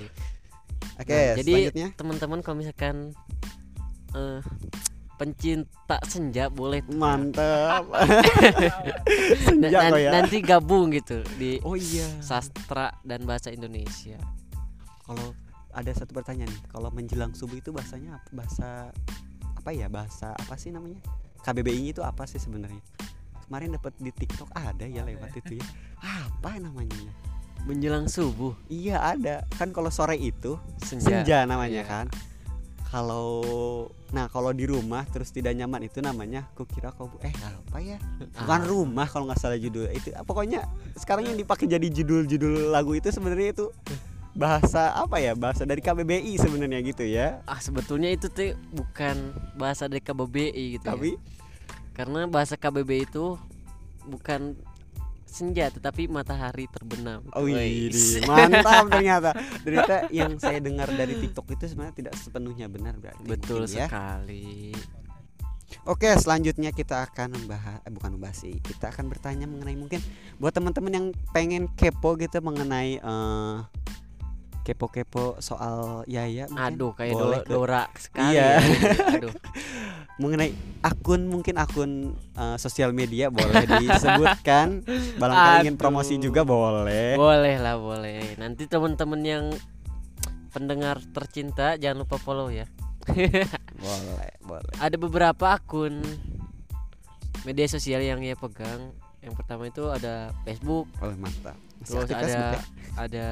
Oke, Nah, jadi teman-teman kalau misalkan eh pencinta senja boleh tuh. Mantap. *laughs* Na- Senja ya. nanti gabung gitu di Oh iya. sastra dan bahasa Indonesia. Kalau ada satu pertanyaan kalau menjelang subuh itu bahasanya apa? Bahasa apa ya? Bahasa apa sih namanya? KBBI itu apa sih sebenarnya? Kemarin dapat di TikTok ada ya lewat itu ya. Apa namanya? Menjelang subuh Iya ada. Kan kalau sore itu senja. senja namanya Iya. kan kalau nah kalau di rumah terus tidak nyaman itu namanya kukira kau eh apa ya bukan Ah. rumah kalau nggak salah judul itu pokoknya sekarang yang dipakai jadi judul-judul lagu itu sebenarnya itu bahasa apa ya bahasa dari KBBI sebenarnya gitu ya Ah sebetulnya itu tuh bukan bahasa dari KBBI gitu ya. tapi Karena bahasa KBBI itu bukan senja tetapi matahari terbenam. oh iya *laughs* mantap ternyata ternyata *laughs* yang saya dengar dari TikTok itu sebenarnya tidak sepenuhnya benar berarti Betul mungkin ya sekali. Oke, selanjutnya kita akan membahas eh, bukan membahas sih. Kita akan bertanya mengenai mungkin buat teman-teman yang pengen kepo gitu mengenai eh, kepo-kepo soal Yaya mungkin Aduh kayak boleh Do- ke- Dora sekali. Iya. ya. Aduh. *laughs* mengenai akun mungkin akun eh, sosial media boleh disebutkan. *laughs* Barangkali ingin promosi juga boleh. boleh lah boleh. Nanti teman-teman yang pendengar tercinta jangan lupa follow ya. *laughs* Boleh, boleh. Ada beberapa akun media sosial yang ia pegang. Yang pertama itu ada Facebook, Oh, mantap. Masih terus ada Facebook ya? ada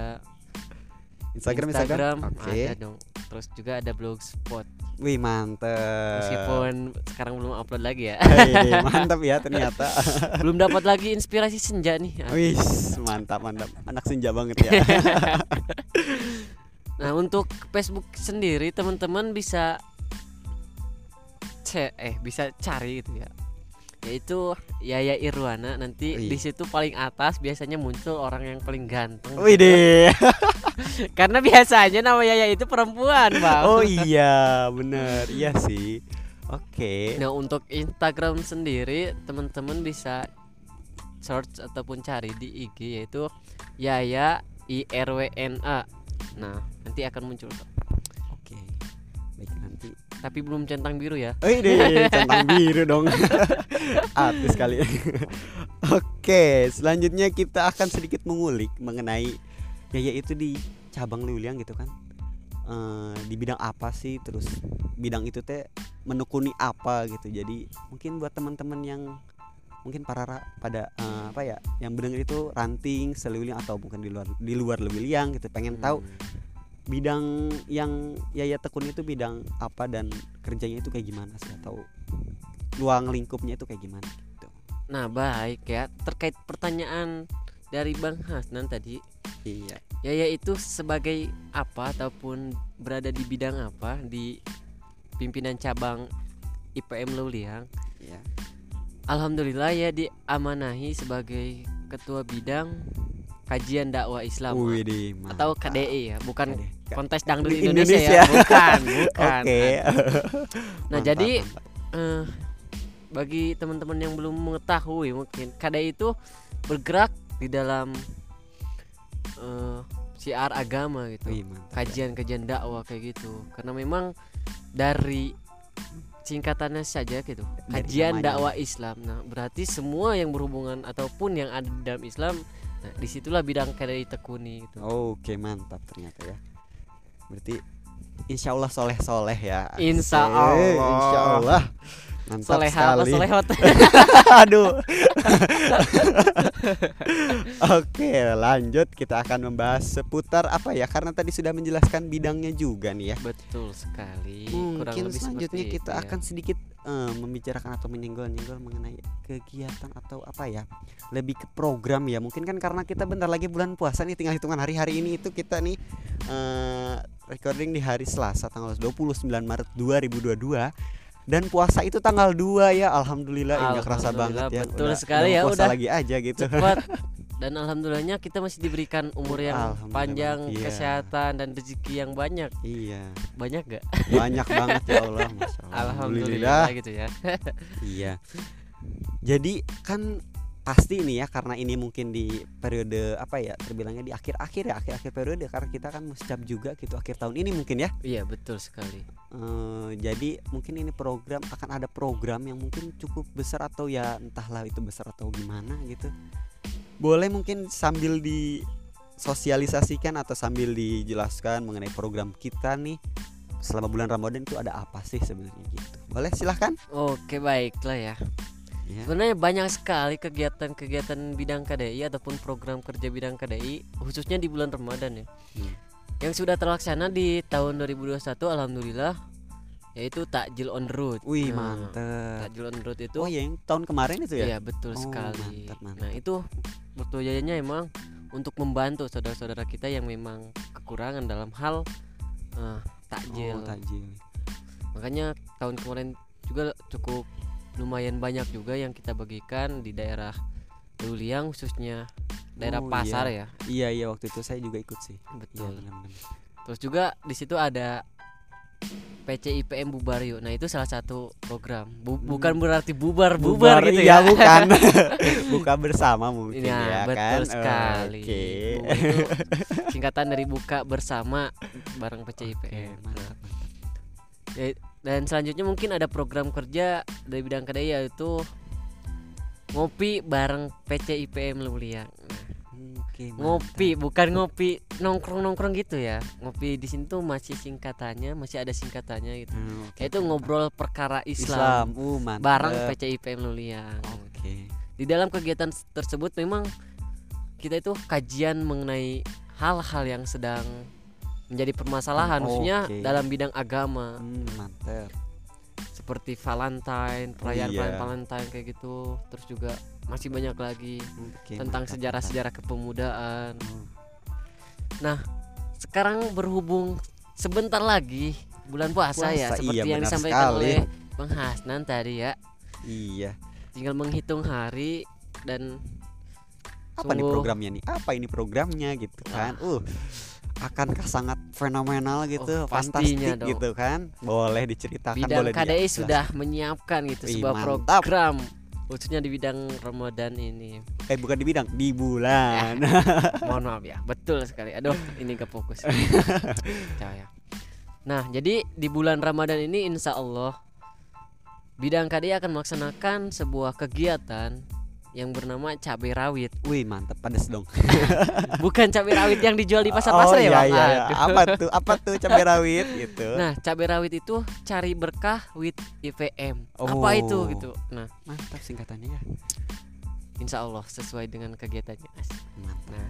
Instagram, Instagram. Oke. ada dong. Terus juga ada blogspot. Wih, mantap. Meskipun sekarang belum upload lagi ya. Hei, *laughs* mantap ya ternyata. belum dapat lagi inspirasi senja nih. Wih, mantap, mantap. Anak senja banget ya. *laughs* Nah, untuk Facebook sendiri teman-teman bisa ce eh bisa cari gitu ya. Yaitu Yaya Irwana nanti Wih. di situ paling atas biasanya muncul orang yang paling ganteng. Wih deh. *laughs* Karena biasanya nama Yaya itu perempuan, Bang. Oh *laughs* iya, bener. Iya sih. Oke. Nah, untuk Instagram sendiri teman-teman bisa search ataupun cari di IG yaitu Yaya I R W N A. Nah, nanti akan muncul. Pak. Tapi belum centang biru ya. Wih deh, centang biru dong. *laughs* Artis kali. Oke, selanjutnya kita akan sedikit mengulik mengenai Yaya itu di cabang Liuliang gitu kan. Eh, di bidang apa sih terus bidang itu teh menekuni apa gitu jadi mungkin buat teman-teman yang mungkin para ra- pada eh, apa ya yang mendengar itu ranting seliuliang atau mungkin di luar di luar Liuliang gitu pengen tahu Hmm. Bidang yang Yaya tekuni itu bidang apa dan kerjanya itu kayak gimana sih atau ruang lingkupnya itu kayak gimana gitu. Nah, baik ya. Terkait pertanyaan dari Bang Hasnan tadi, Iya. Yaya itu sebagai apa ataupun berada di bidang apa di pimpinan cabang IPM Luliang? Iya. Alhamdulillah ya diamanahi sebagai ketua bidang kajian dakwah Islam Wih, atau KDI ya, bukan KDI. Kontes dangdut Di Indonesia, Indonesia. ya, bukan, *laughs* bukan. Oke. *laughs* Nah, Mantap, jadi mantap. eh bagi teman-teman yang belum mengetahui mungkin KDI itu bergerak di dalam eh siar agama gitu mantap. kajian-kajian dakwah kayak gitu karena memang dari singkatannya saja gitu kajian dakwah Islam nah berarti semua yang berhubungan ataupun yang ada dalam Islam nah di situlah bidang KDI tekuni gitu Oke mantap ternyata ya. Berarti Insya Allah soleh soleh ya. Insya Allah. Insya Allah. Mantap soleha apa sekali. solehot *laughs* Aduh. *laughs* Oke lanjut kita akan membahas seputar apa ya karena tadi sudah menjelaskan bidangnya juga nih ya. betul sekali kurang Mungkin lebih selanjutnya kita ya. akan sedikit eh, membicarakan atau menyenggol-nyenggol mengenai kegiatan atau apa ya lebih ke program ya mungkin kan karena kita bentar lagi bulan puasa nih tinggal hitungan hari-hari ini itu kita nih eh, recording di hari Selasa tanggal 29 Maret 2022 dan puasa itu tanggal 2 ya alhamdulillah enggak kerasa banget Alhamdulillah, ya betul Udah- sekali udah ya, puasa udah. lagi aja gitu cepat *laughs* dan alhamdulillahnya kita masih diberikan umur yang Alhamdulillah panjang iya. kesehatan dan rezeki yang banyak iya banyak gak banyak banget ya Allah *laughs* Masya Allah. alhamdulillah gitu ya Iya. Jadi kan pasti ini ya karena ini mungkin di periode apa ya terbilangnya di akhir-akhir ya akhir-akhir periode karena kita kan muscap juga gitu akhir tahun ini mungkin ya. iya betul sekali Eh, jadi mungkin ini program akan ada program yang mungkin cukup besar atau ya entahlah itu besar atau gimana gitu. Boleh mungkin sambil disosialisasikan atau sambil dijelaskan mengenai program kita nih selama bulan Ramadan itu ada apa sih sebenarnya gitu. Boleh silahkan. oke baiklah ya Ya. sebenarnya banyak sekali kegiatan-kegiatan bidang KDI ataupun program kerja bidang KDI khususnya di bulan Ramadan ya Hmm. yang sudah terlaksana di tahun 2021 alhamdulillah yaitu takjil on the road Wih Nah, mantep. takjil on the road itu Oh yang tahun kemarin itu ya? Iya betul Oh, sekali. mantap, mantap. Nah itu bertujuannya emang untuk membantu saudara-saudara kita yang memang kekurangan dalam hal eh, takjil. Oh, takjil. Makanya tahun kemarin juga cukup lumayan banyak juga yang kita bagikan di daerah Luliang khususnya daerah Oh, pasar ya. Iya iya waktu itu saya juga ikut sih. Iya Betul. benar-benar. Terus juga di situ ada PCIPM bubar yuk. Nah itu salah satu program. Bu- bukan berarti bubar bubar, gitu iya, ya. bukan. *laughs* *laughs* Buka bersama mungkin Nah, ya betul kan. sekali. Oke. Bu itu singkatan dari buka bersama bareng PCIPM. Nah, mantap. ya- dan selanjutnya mungkin ada program kerja dari bidang kedai yaitu ngopi bareng PCIPM Luliang. Nah, Oke, ngopi bukan ngopi nongkrong-nongkrong gitu ya. Ngopi di sini tuh masih singkatannya, masih ada singkatannya gitu. Hmm, oke, Yaitu mantap. ngobrol perkara Islam. Islam, Uh, mantap. bareng PCIPM Luliang. Oke. di dalam kegiatan tersebut memang kita itu kajian mengenai hal-hal yang sedang menjadi permasalahan Hmm, khususnya oke. dalam bidang agama Hmm, mantap. seperti Valentine, perayaan iya. Valentine kayak gitu. Terus juga masih banyak lagi Oke, tentang mantap, sejarah-sejarah kepemudaan. mantap. Sekarang berhubung sebentar lagi bulan puasa, ya Puasa, seperti iya, yang disampaikan sekali. oleh Bang Hasnan tadi ya. Iya. Tinggal menghitung hari dan Apa nih programnya nih? Apa ini programnya gitu kan? Uh. Akankah sangat fenomenal gitu, Oh, fantastik dong. gitu kan? Boleh diceritakan, bidang boleh KDI dijelaskan. sudah menyiapkan gitu Wih, sebuah mantap. program khususnya di bidang Ramadan ini. eh bukan di bidang, di bulan. *laughs* Mohon maaf ya, betul sekali. Aduh, ini gak fokus. *laughs* Nah, jadi di bulan Ramadan ini insya Allah bidang KDI akan melaksanakan sebuah kegiatan yang bernama cabai rawit. Wih, mantap pedes dong. *laughs* Bukan cabai rawit yang dijual di pasar-pasar oh, ya, iya, Bang? iya, iya. Apa tuh? Apa tuh cabai rawit gitu? Nah, cabai rawit itu cari berkah with IPM. Apa itu Oh. gitu? Nah, Mantap singkatannya ya. insya Allah sesuai dengan kegiatannya. Mantap. Nah,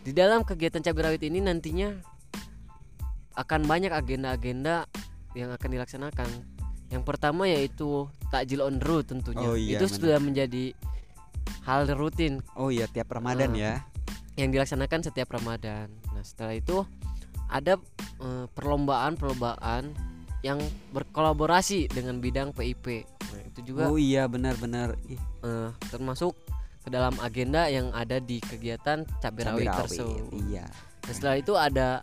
di dalam kegiatan cabai rawit ini nantinya akan banyak agenda-agenda yang akan dilaksanakan. Yang pertama yaitu takjil on the road tentunya. Oh iya, Itu benar. sudah menjadi hal rutin Oh iya, tiap Ramadan Ah. ya. yang dilaksanakan setiap Ramadan. Nah, setelah itu ada eh, perlombaan-perlombaan yang berkolaborasi dengan bidang PIP. Nah, itu juga Oh iya, benar-benar. Eh, termasuk ke dalam agenda yang ada di kegiatan cabai rawit. tersebut. Iya. Nah, setelah itu ada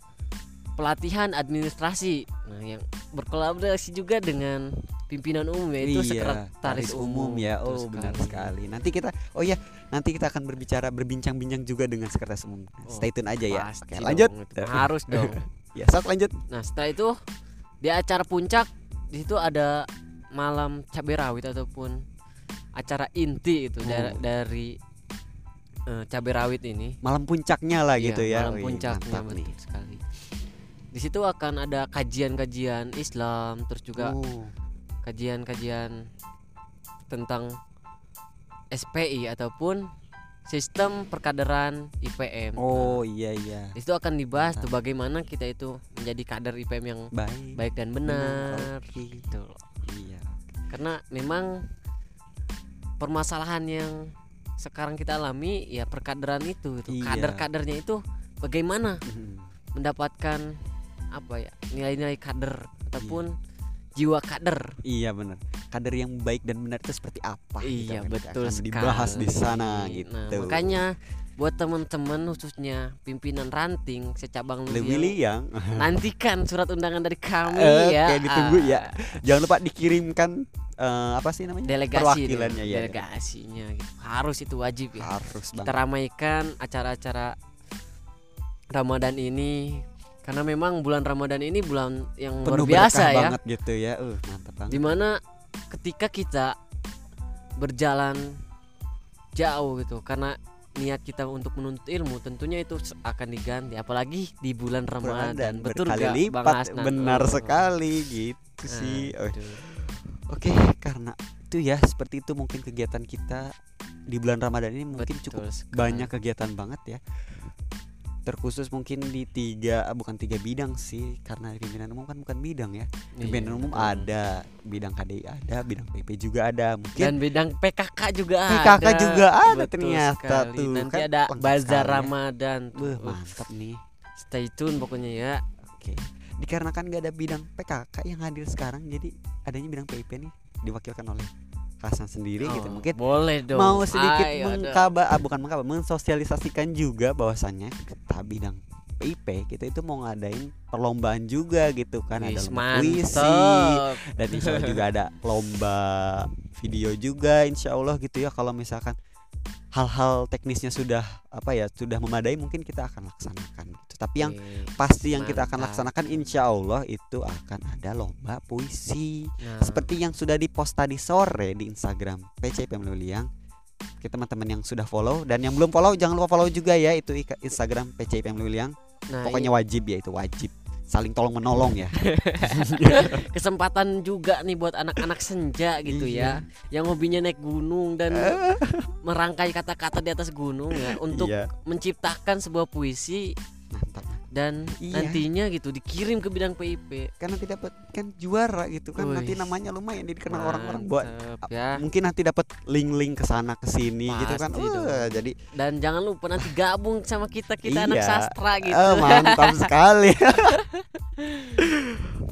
pelatihan administrasi nah yang berkolaborasi juga dengan pimpinan umum ya itu Iya, sekretaris umum, ya. Betul Oh, benar sekali. Nanti kita oh ya, nanti kita akan berbicara berbincang-bincang juga dengan sekretaris umum. Oh, Stay tune aja ya. Oke, dong, lanjut. itu harus dong *laughs* Ya, saat lanjut. nah setelah itu di acara puncak di situ ada malam cabai rawit ataupun acara inti itu Oh. dari eh, cabai rawit ini Malam puncaknya lah Iya, gitu ya. malam puncaknya betul sekali di situ akan ada kajian-kajian Islam terus juga Oh, kajian-kajian tentang SPI ataupun sistem perkaderan IPM. oh Nah, iya iya. di situ akan dibahas tuh Mantap. bagaimana kita itu menjadi kader IPM yang Baik. baik dan benar. Oke. Gitu loh. Iya. Karena memang permasalahan yang sekarang kita alami ya perkaderan itu, itu. Iya. kader-kadernya itu bagaimana Mhm. mendapatkan apa ya nilai-nilai kader ataupun jiwa kader. Iya benar. Kader yang baik dan benar itu seperti apa? gitu Iya kan. betul Akan sekali. dibahas di sana gitu. Nah, makanya buat teman-teman khususnya pimpinan ranting secabang Lebih Luwil yang *laughs* nantikan surat undangan dari kami Oke, ya. ditunggu ya. Ah, jangan lupa dikirimkan eh, apa sih namanya? Delegasi Perwakilannya ya. delegasinya gitu. Harus itu wajib ya. Harus Kita banget. ramaikan acara-acara Ramadan ini karena memang bulan Ramadan ini bulan yang luar Penuh biasa berkah ya. banget gitu ya. Uh, mantap banget. di mana ketika kita berjalan jauh gitu karena niat kita untuk menuntut ilmu tentunya itu akan diganti apalagi di bulan Ramadan betul berkali gak lipat Bang Hasnan? benar Oh. sekali gitu sih. Oh, Aduh. Oke, karena itu ya seperti itu mungkin kegiatan kita di bulan Ramadan ini mungkin Betul cukup sekali. banyak kegiatan banget ya. Terkhusus mungkin di tiga bukan tiga bidang sih karena pimpinan umum kan bukan bidang ya. Iya, Pimpinan umum betul. ada, bidang KDI ada, bidang PP juga ada. Mungkin dan bidang PKK juga PKK ada juga ada Betul ternyata sekali. tuh, nanti kan ada bazar sekali ya. Ramadan tuh. Wah, Uh, mantap nih. stay tune pokoknya ya Oke. Dikarenakan gak ada bidang PKK yang hadir sekarang, jadi adanya bidang PIP nih diwakilkan oleh Hasan sendiri gitu. Oh, Mungkin boleh dong mau sedikit Ayo dong. mengkabar, ah, bukan mengkabar, mensosialisasikan juga bahwasannya kita bidang PIP kita itu mau ngadain perlombaan juga gitu kan ada lomba puisi dan insya Allah juga ada lomba video juga insya Allah gitu ya kalau misalkan hal-hal teknisnya sudah apa ya sudah memadai mungkin kita akan laksanakan gitu. Tapi yang Oke. pasti yang kita akan laksanakan insya Allah itu akan ada lomba puisi. Nah, seperti yang sudah dipost tadi sore di Instagram PCP Meliliang kita teman-teman yang sudah follow dan yang belum follow jangan lupa follow juga ya itu Instagram PCP Meliliang nah, pokoknya wajib ya itu wajib saling tolong menolong ya *laughs* kesempatan juga nih buat anak-anak senja gitu Iya. ya yang hobinya naik gunung dan *laughs* merangkai kata-kata di atas gunung ya untuk Iya. menciptakan sebuah puisi dan Iya. nantinya gitu dikirim ke bidang PIP karena nanti dapat kan juara gitu kan nanti Wih. namanya lumayan dikenal orang-orang buat ya mungkin nanti dapat link-link ke sana ke sini gitu kan. Wah, jadi dan jangan lupa nanti gabung sama kita kita anak Iya. sastra gitu Eh, mantap *laughs* sekali. *laughs*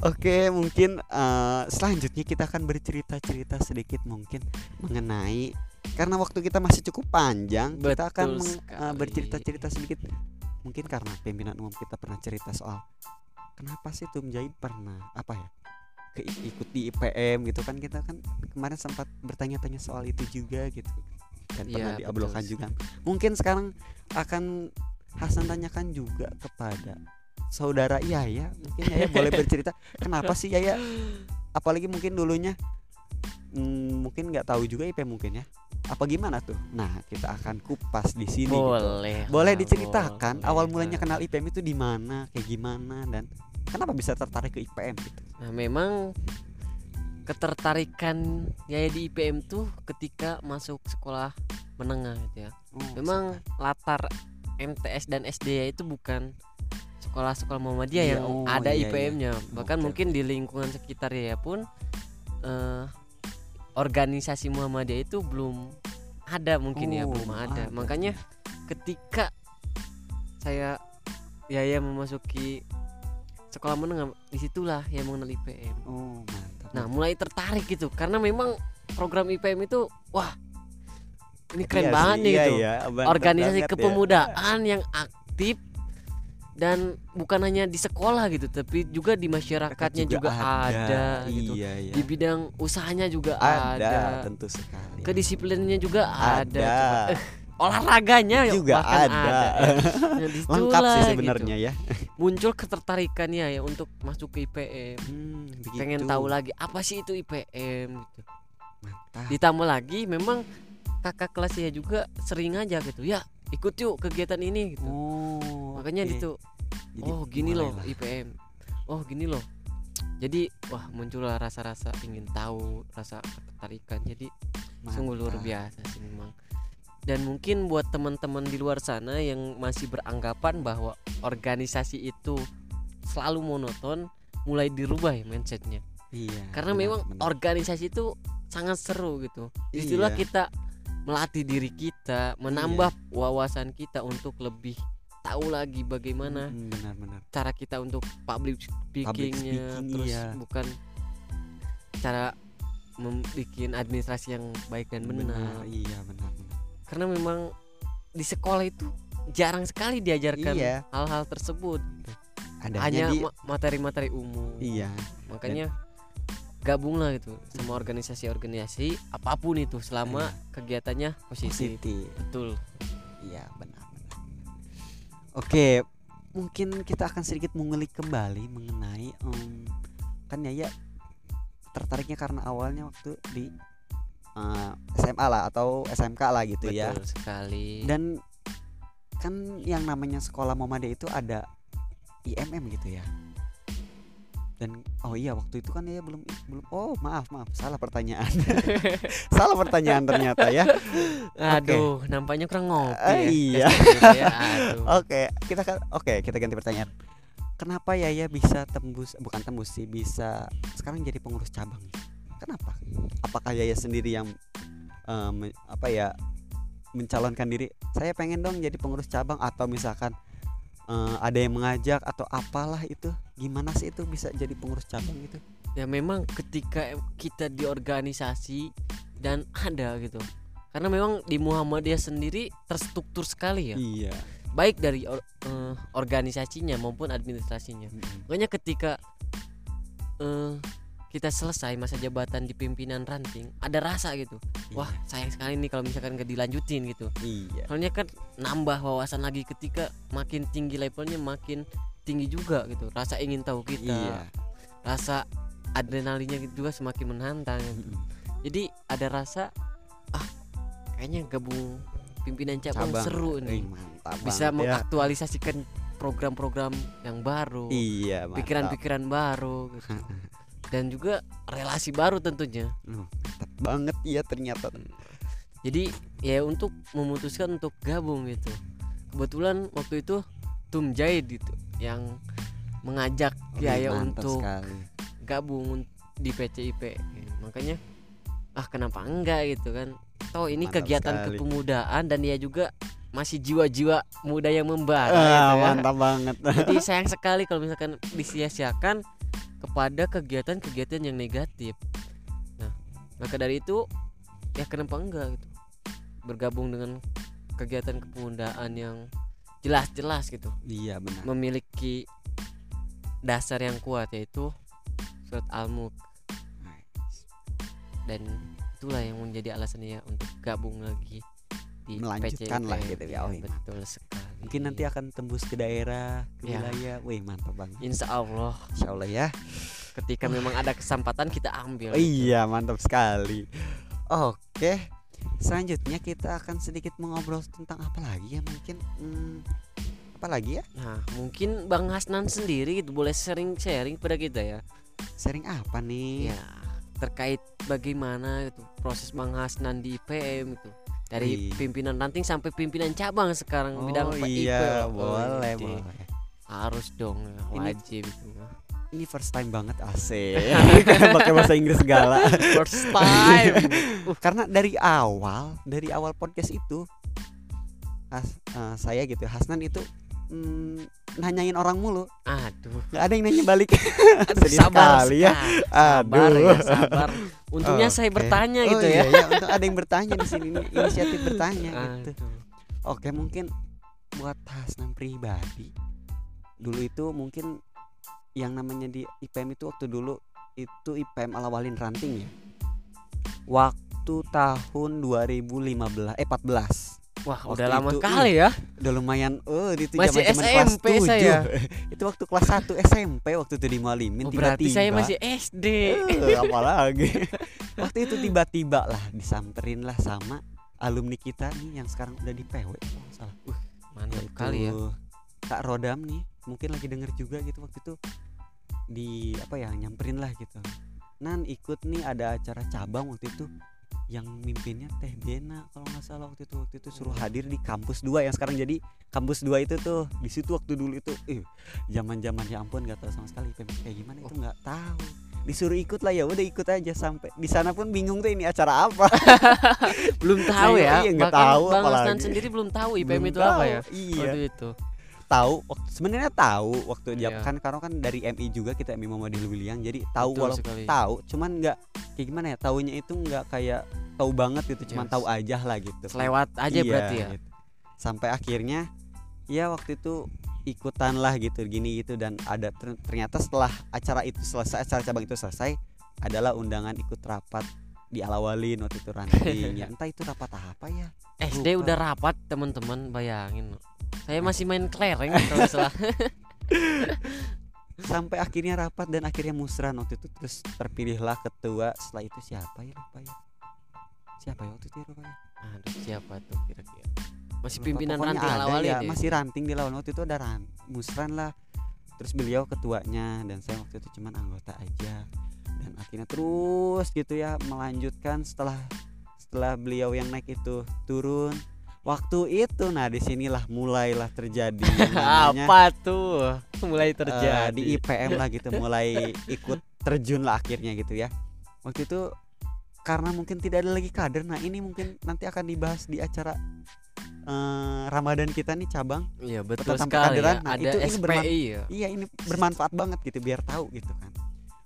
Oke, mungkin eh, selanjutnya kita akan bercerita-cerita sedikit mungkin mengenai karena waktu kita masih cukup panjang, kita akan Betul meng- eh, sekali. bercerita-cerita sedikit mungkin karena pimpinan umum kita pernah cerita soal kenapa sih Tum Jahid pernah apa ya ke ikut di IPM gitu kan kita kan kemarin sempat bertanya-tanya soal itu juga gitu. Dan pernah Iya, diobrokan betul. juga. Mungkin sekarang akan Hasan tanyakan juga kepada saudara Yaya mungkin Yaya boleh bercerita kenapa sih Yaya apalagi mungkin dulunya mm, mungkin nggak tahu juga IP mungkin ya apa gimana tuh nah kita akan kupas di sini gitu. boleh boleh lah, diceritakan boleh awal mulanya kenal IPM itu di mana kayak gimana dan kenapa bisa tertarik ke IPM gitu Nah, memang ketertarikan Yaya di IPM tuh ketika masuk sekolah menengah gitu ya. Oh, Memang latar MTS dan SD -nya itu bukan sekolah-sekolah Muhammadiyah Iya, yang oh, ada iya, iya. IPM-nya. Bahkan Oke, mungkin di lingkungan sekitar ya pun eh, organisasi Muhammadiyah itu belum ada mungkin ya, Oh, belum ada. ada. Makanya ketika saya Yaya memasuki sekolah menengah di situlah yang mengenal IPM. oh mantap Nah, mulai tertarik gitu karena memang program IPM itu wah ini keren Iya banget sih, nih iya, gitu. iya, Organisasi ya. kepemudaan yang aktif dan bukan hanya di sekolah gitu tapi juga di masyarakatnya juga, ada, gitu Iya, iya. di bidang usahanya juga ada, ada, tentu sekali. kedisiplinannya juga ada, Ada. Coba, eh, olahraganya ya juga bahkan ada. *laughs* Nah, di situlah Lengkap sih gitu. sebenarnya ya. muncul ketertarikannya ya untuk masuk ke IPM Hmm, pengen tahu lagi apa sih itu IPM gitu Mantap. ditambah lagi memang kakak kelas saya juga sering aja gitu ya ikut yuk kegiatan ini gitu Oh, makanya oke. itu oh gini loh mulailah. IPM oh gini loh jadi wah muncullah rasa-rasa ingin tahu rasa ketertarikan jadi sungguh luar biasa sih memang dan mungkin buat teman-teman di luar sana yang masih beranggapan bahwa organisasi itu selalu monoton mulai dirubah ya mindsetnya Iya. karena benar, memang benar. organisasi itu sangat seru gitu di situlah Iya. kita melatih diri kita menambah wawasan kita untuk lebih tahu lagi bagaimana Mm, benar-benar. cara kita untuk public speakingnya speaking, terus iya. bukan cara membuat administrasi yang baik dan benar Iya, benar. benar. karena memang di sekolah itu jarang sekali diajarkan Iya. hal-hal tersebut Adanya hanya materi-materi umum iya. makanya gabunglah gitu sama organisasi-organisasi apa pun itu selama kegiatannya positif Positif. betul Iya, benar, benar. Oke, mungkin kita akan sedikit mengulik kembali mengenai em, kan ya ya tertariknya karena awalnya waktu di eh, SMA lah atau SMK lah gitu ya. betul sekali Dan kan yang namanya sekolah Muhammadiyah itu ada IMM gitu ya. Dan oh iya waktu itu kan ya belum belum oh maaf maaf salah pertanyaan. *laughs* salah pertanyaan ternyata ya. aduh nampaknya kurang ngopi Ah, ya. iya. Ya. *laughs* Oke, kita kan oke, kita ganti pertanyaan. Kenapa Yaya bisa tembus bukan tembus sih, bisa sekarang jadi pengurus cabang? Kenapa? Apakah Yaya sendiri yang me- apa ya mencalonkan diri? Saya pengen dong jadi pengurus cabang atau misalkan eh, ada yang mengajak atau apalah itu? Gimana sih itu bisa jadi pengurus cabang gitu? ya memang ketika kita di organisasi dan ada gitu karena memang di Muhammadiyah sendiri terstruktur sekali ya Iya. baik dari or- eh, organisasinya maupun administrasinya makanya ketika eh, kita selesai masa jabatan di pimpinan ranting ada rasa gitu wah sayang sekali nih kalau misalkan gak dilanjutin gitu Iya. soalnya kan nambah wawasan lagi ketika makin tinggi levelnya makin tinggi juga gitu rasa ingin tahu kita Iya. rasa adrenalinnya juga semakin menantang Mm-mm. jadi ada rasa ah kayaknya gabung pimpinan cabang, Cabang. seru Ih, nih mantap bisa banget ya. mengaktualisasikan program-program yang baru Iya, pikiran-pikiran baru gitu. *laughs* dan juga relasi baru tentunya mantap banget ya ternyata. jadi ya untuk memutuskan untuk gabung gitu kebetulan waktu itu Tum Jaid gitu yang mengajak Wih, Yaya untuk sekali. gabung di PCIP makanya ah kenapa enggak gitu kan toh ini Mantap kegiatan sekali. kepemudaan dan dia juga masih jiwa-jiwa muda yang membara Ah, gitu ya. mantap banget. jadi *laughs* sayang sekali kalau misalkan disia-siakan kepada kegiatan-kegiatan yang negatif. Nah maka dari itu ya kenapa enggak gitu? Bergabung dengan kegiatan kepemudaan yang jelas-jelas gitu. Iya benar. memiliki dasar yang kuat yaitu surat al-mulk. Dan itulah yang menjadi alasannya untuk gabung lagi di Melanjutkan lah gitu ya. Oh, iya, betul sekali Mungkin nanti akan tembus ke daerah, ke Ya. wilayah. Wih, mantap banget. Insya Allah Insya Allah ya. ketika memang ada kesempatan kita ambil Oh, iya, mantap sekali. Oke. Selanjutnya kita akan sedikit mengobrol tentang apa lagi ya mungkin hmm, apa lagi ya? nah mungkin Bang Hasnan sendiri gitu boleh sering sharing pada kita ya Sharing apa nih? ya terkait bagaimana itu proses Bang Hasnan di IPM itu dari Wih. pimpinan ranting sampai pimpinan cabang sekarang Oh bidang iya, loh. Oh, boleh, boleh. harus dong ya, Ini- wajib itu Ini first time banget asik. *laughs* Pakai bahasa Inggris segala. first time *laughs* Karena dari awal, dari awal podcast itu Has- eh, saya gitu, Hasnan itu mm, nanyain orang mulu, aduh nggak ada yang nanya balik. *laughs* Aduh, sabar sekali ya. sekali. sabar Aduh. ya sabar untungnya saya Oke. bertanya Oh, gitu iya, ya iya, untuk ada yang bertanya di sini inisiatif bertanya *laughs* gitu. Aduh. Oke, mungkin buat Hasnan pribadi dulu itu mungkin yang namanya di IPM itu waktu dulu itu IPM Alawalin Ranting ya waktu tahun 2015 eh 14 Wah, Waktu udah lama itu, sekali ya. udah lumayan oh itu Masih kelas SMP saya. 7. *laughs* itu waktu kelas 1 SMP waktu itu di Malimin Oh, berarti saya tiba-tiba. masih SD. Eh, *laughs* apalagi waktu itu tiba-tiba lah disamperin lah sama alumni kita nih yang sekarang udah di PW salah uh, Mantap yaitu kali ya. Kak Rodam nih mungkin lagi denger juga gitu waktu itu di apa ya nyamperin lah gitu Nan ikut nih ada acara cabang waktu itu yang mimpinnya Teh Bena kalau nggak salah waktu itu waktu itu suruh hadir di kampus 2 yang sekarang jadi kampus 2 itu tuh di situ waktu dulu itu eh zaman zaman ya ampun nggak tahu sama sekali IPM kayak gimana itu nggak tahu disuruh ikut lah ya udah ikut aja sampai di sana pun bingung tuh ini acara apa *laughs* Belum tahu Nah, ya. iya, nggak tahu Bang apalagi. Asnan sendiri belum tahu IPM Belum itu apa tahu, ya? iya Waktu itu. Tahu sebenarnya tahu waktu Iya. kan karena kan dari MI juga kita MI Muhammadiyah William jadi tahu walaupun tahu cuman nggak kayak gimana ya tahunya itu nggak kayak tahu banget gitu cuman Yes. tahu aja lah gitu Selewat aja Iya, berarti ya. gitu. sampai akhirnya ya waktu itu ikutan lah gitu gini gitu dan ada ter- ternyata setelah acara itu selesai acara cabang itu selesai adalah undangan ikut rapat di Alawalin waktu itu *laughs* ranting ya entah itu rapat apa ya SD Lupa. udah rapat teman-teman bayangin. Saya masih main kelereng kalau salah. *laughs* sampai akhirnya rapat dan akhirnya musran waktu itu terus terpilihlah ketua. Setelah itu siapa ya lupa ya? Siapa ya waktu itu ya lupa ya? Aduh, siapa tuh kira-kira? Masih Lupa, pimpinan ranting ada awal ya, ini. masih ranting di lawan. Waktu itu ada ran musran lah. Terus beliau ketuanya dan saya waktu itu cuman anggota aja. Dan akhirnya terus gitu ya melanjutkan setelah setelah beliau yang naik itu turun waktu itu nah di sinilah mulailah terjadi *laughs* namanya Apa tuh? Mulai eh, terjadi. di IPM lah gitu mulai ikut terjun lah akhirnya gitu ya waktu itu karena mungkin tidak ada lagi kader nah ini mungkin nanti akan dibahas di acara eh, Ramadan kita nih cabang Iya, betul sekali ya. perkaderan, nah, Ada itu- ini SPI berman- ya. iya ini bermanfaat banget gitu biar tahu gitu kan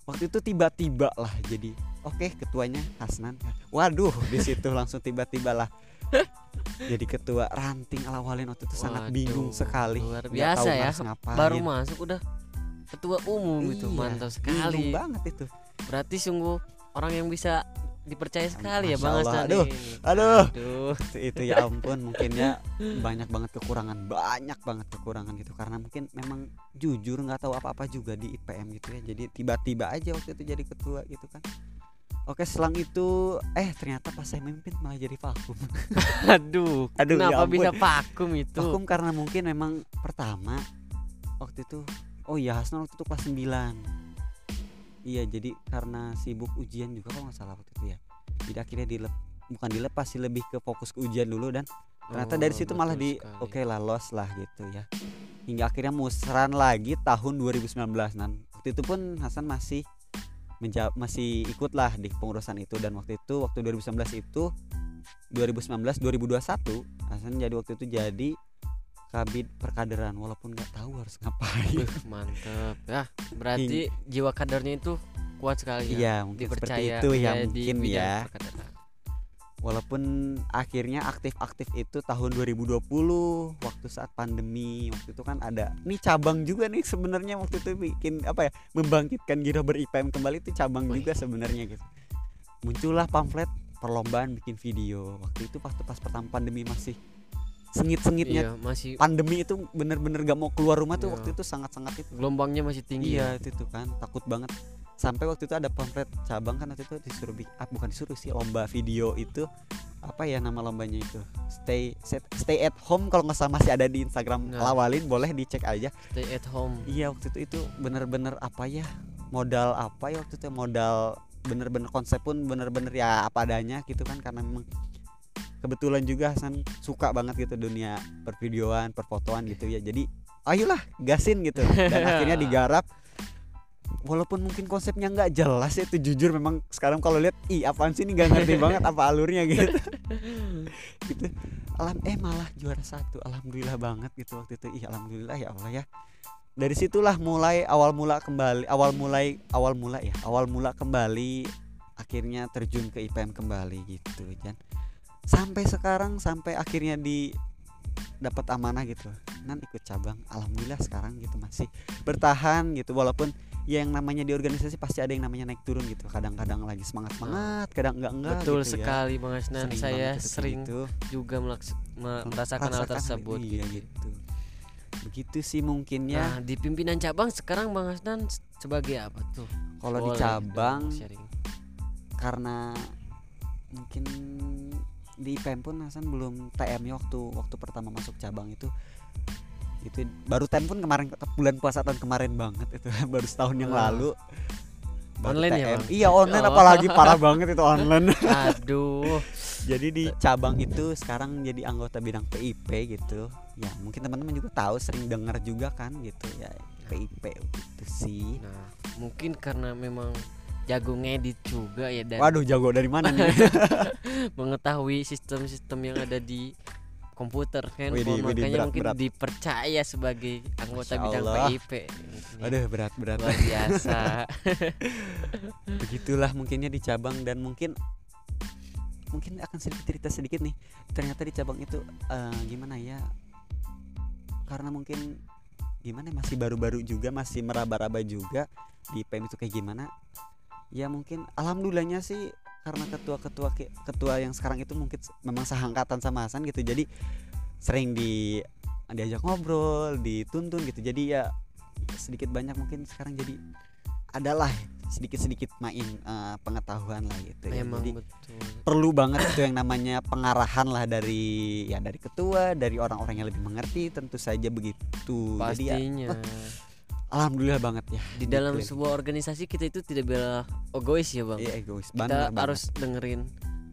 waktu itu tiba-tiba lah jadi oke ketuanya Hasnan waduh di situ langsung tiba-tiba lah *laughs* jadi ketua ranting alawalin waktu itu sangat Waduh, bingung sekali luar biasa tahu ya. ngapain. Baru masuk udah ketua umum itu Iya, mantap bingung sekali. banget itu Berarti sungguh orang yang bisa dipercaya sekali ya Bang. Asnan Aduh, aduh. Aduh. itu, itu ya ampun mungkin ya banyak banget kekurangan banyak banget kekurangan gitu karena mungkin memang jujur nggak tahu apa-apa juga di IPM gitu ya jadi tiba-tiba aja waktu itu jadi ketua gitu kan oke selang itu eh ternyata pas saya memimpin malah jadi vakum. *laughs* Aduh, Aduh, ya kenapa ampun. bisa vakum itu? vakum karena mungkin memang pertama waktu itu oh iya Hasnan waktu itu kelas 9 iya jadi karena sibuk ujian juga kalau nggak salah waktu itu ya. Jadi akhirnya dilep bukan dilepas sih lebih ke fokus ke ujian dulu dan ternyata dari Oh, situ malah di oke lah los lah gitu ya. Hingga akhirnya musran lagi tahun 2019 dan waktu itu pun Hasan masih menjawab masih ikut lah di pengurusan itu dan waktu itu waktu 2019 itu 2019 2021 Hasan jadi waktu itu jadi kabid perkaderan walaupun nggak tahu harus ngapain Wih, mantep ya. Berarti jiwa kadernya itu kuat sekali ya. iya mungkin seperti Dipercaya itu ya mungkin ya perkaderan. Walaupun akhirnya aktif-aktif itu tahun 2020 waktu saat pandemi waktu itu kan ada nih cabang juga nih sebenarnya waktu itu bikin apa ya membangkitkan Giro ber-IPM kembali itu cabang Wih. juga sebenarnya gitu muncullah pamflet perlombaan bikin video waktu itu waktu pas pertama pandemi masih sengit-sengitnya Iya, masih pandemi itu bener-bener gak mau keluar rumah tuh Iya. waktu itu sangat-sangat itu gelombangnya masih tinggi. iya ya. itu tuh kan takut banget sampai waktu itu ada pamflet cabang kan waktu itu disuruh ah, bukan disuruh sih lomba video itu. Apa ya nama lombanya itu? Stay set, stay at home kalau nggak salah masih ada di Instagram. Nah. Lawalin boleh dicek aja. Stay at home. iya waktu itu itu bener-bener apa ya modal apa ya waktu itu modal bener-bener konsep pun bener-bener ya apa adanya gitu kan karena memang kebetulan juga Hasan suka banget gitu dunia pervideoan perfotoan gitu ya. Jadi ayolah gasin gitu. Dan akhirnya *laughs* digarap walaupun mungkin konsepnya nggak jelas ya itu jujur memang sekarang kalau lihat ih apaan sih ini? Nggak ngerti *laughs* banget apa alurnya gitu. Gitu. Alam eh malah juara satu. Alhamdulillah banget gitu waktu itu. Ih alhamdulillah ya Allah ya. Dari situlah mulai awal mula kembali awal mulai awal mula ya awal mula kembali akhirnya terjun ke IPM kembali gitu Jan. Sampai sekarang sampai akhirnya di dapat amanah gitu. Nan ikut cabang. Alhamdulillah sekarang gitu masih bertahan gitu. Walaupun ya yang namanya di organisasi pasti ada yang namanya naik turun gitu kadang-kadang lagi semangat semangat kadang enggak enggak Betul gitu ya. sekali Bang Asnan. Sering Saya sering gitu. juga melaks- me- merasakan hal tersebut. iya gitu begitu sih mungkin ya Nah, di pimpinan cabang sekarang Bang Asnan sebagai apa tuh? kalau di Boleh cabang sharing. karena mungkin di IPM pun Hasan belum TM waktu waktu pertama masuk cabang itu itu baru TM pun kemarin bulan puasa tahun kemarin banget itu *laughs* baru setahun yang lalu Baru Online ya, TM. Bang? iya online Oh. apalagi parah banget itu online *laughs* *laughs* Aduh. jadi di cabang itu sekarang jadi anggota bidang PIP gitu ya mungkin teman-teman juga tahu sering dengar juga kan gitu ya PIP gitu sih Nah, mungkin karena memang jago ngedit juga ya dan waduh jago dari mana nih mengetahui sistem-sistem yang ada di komputer handphone Widih, widih, makanya berat, mungkin berat. dipercaya sebagai anggota Masya bidang Allah. PIP. aduh berat berat Luar biasa. *laughs* begitulah mungkinnya di cabang dan mungkin mungkin akan sedikit cerita sedikit nih ternyata di cabang itu eh, gimana ya karena mungkin gimana ya, masih baru-baru juga masih meraba-raba juga di PM itu kayak gimana ya mungkin alhamdulillahnya sih karena ketua-ketua ke- ketua yang sekarang itu mungkin memang sehangkatan sama Hasan gitu jadi sering di diajak ngobrol dituntun gitu jadi ya sedikit banyak mungkin sekarang jadi adalah sedikit-sedikit main eh, pengetahuan lah gitu ya. memang jadi betul. perlu banget itu yang namanya pengarahan lah dari ya dari ketua dari orang-orang yang lebih mengerti tentu saja begitu jadi ya Pastinya. Alhamdulillah banget ya di dalam Gitu. sebuah organisasi kita itu tidak boleh egois ya, Bang. iya egois kita banget. harus dengerin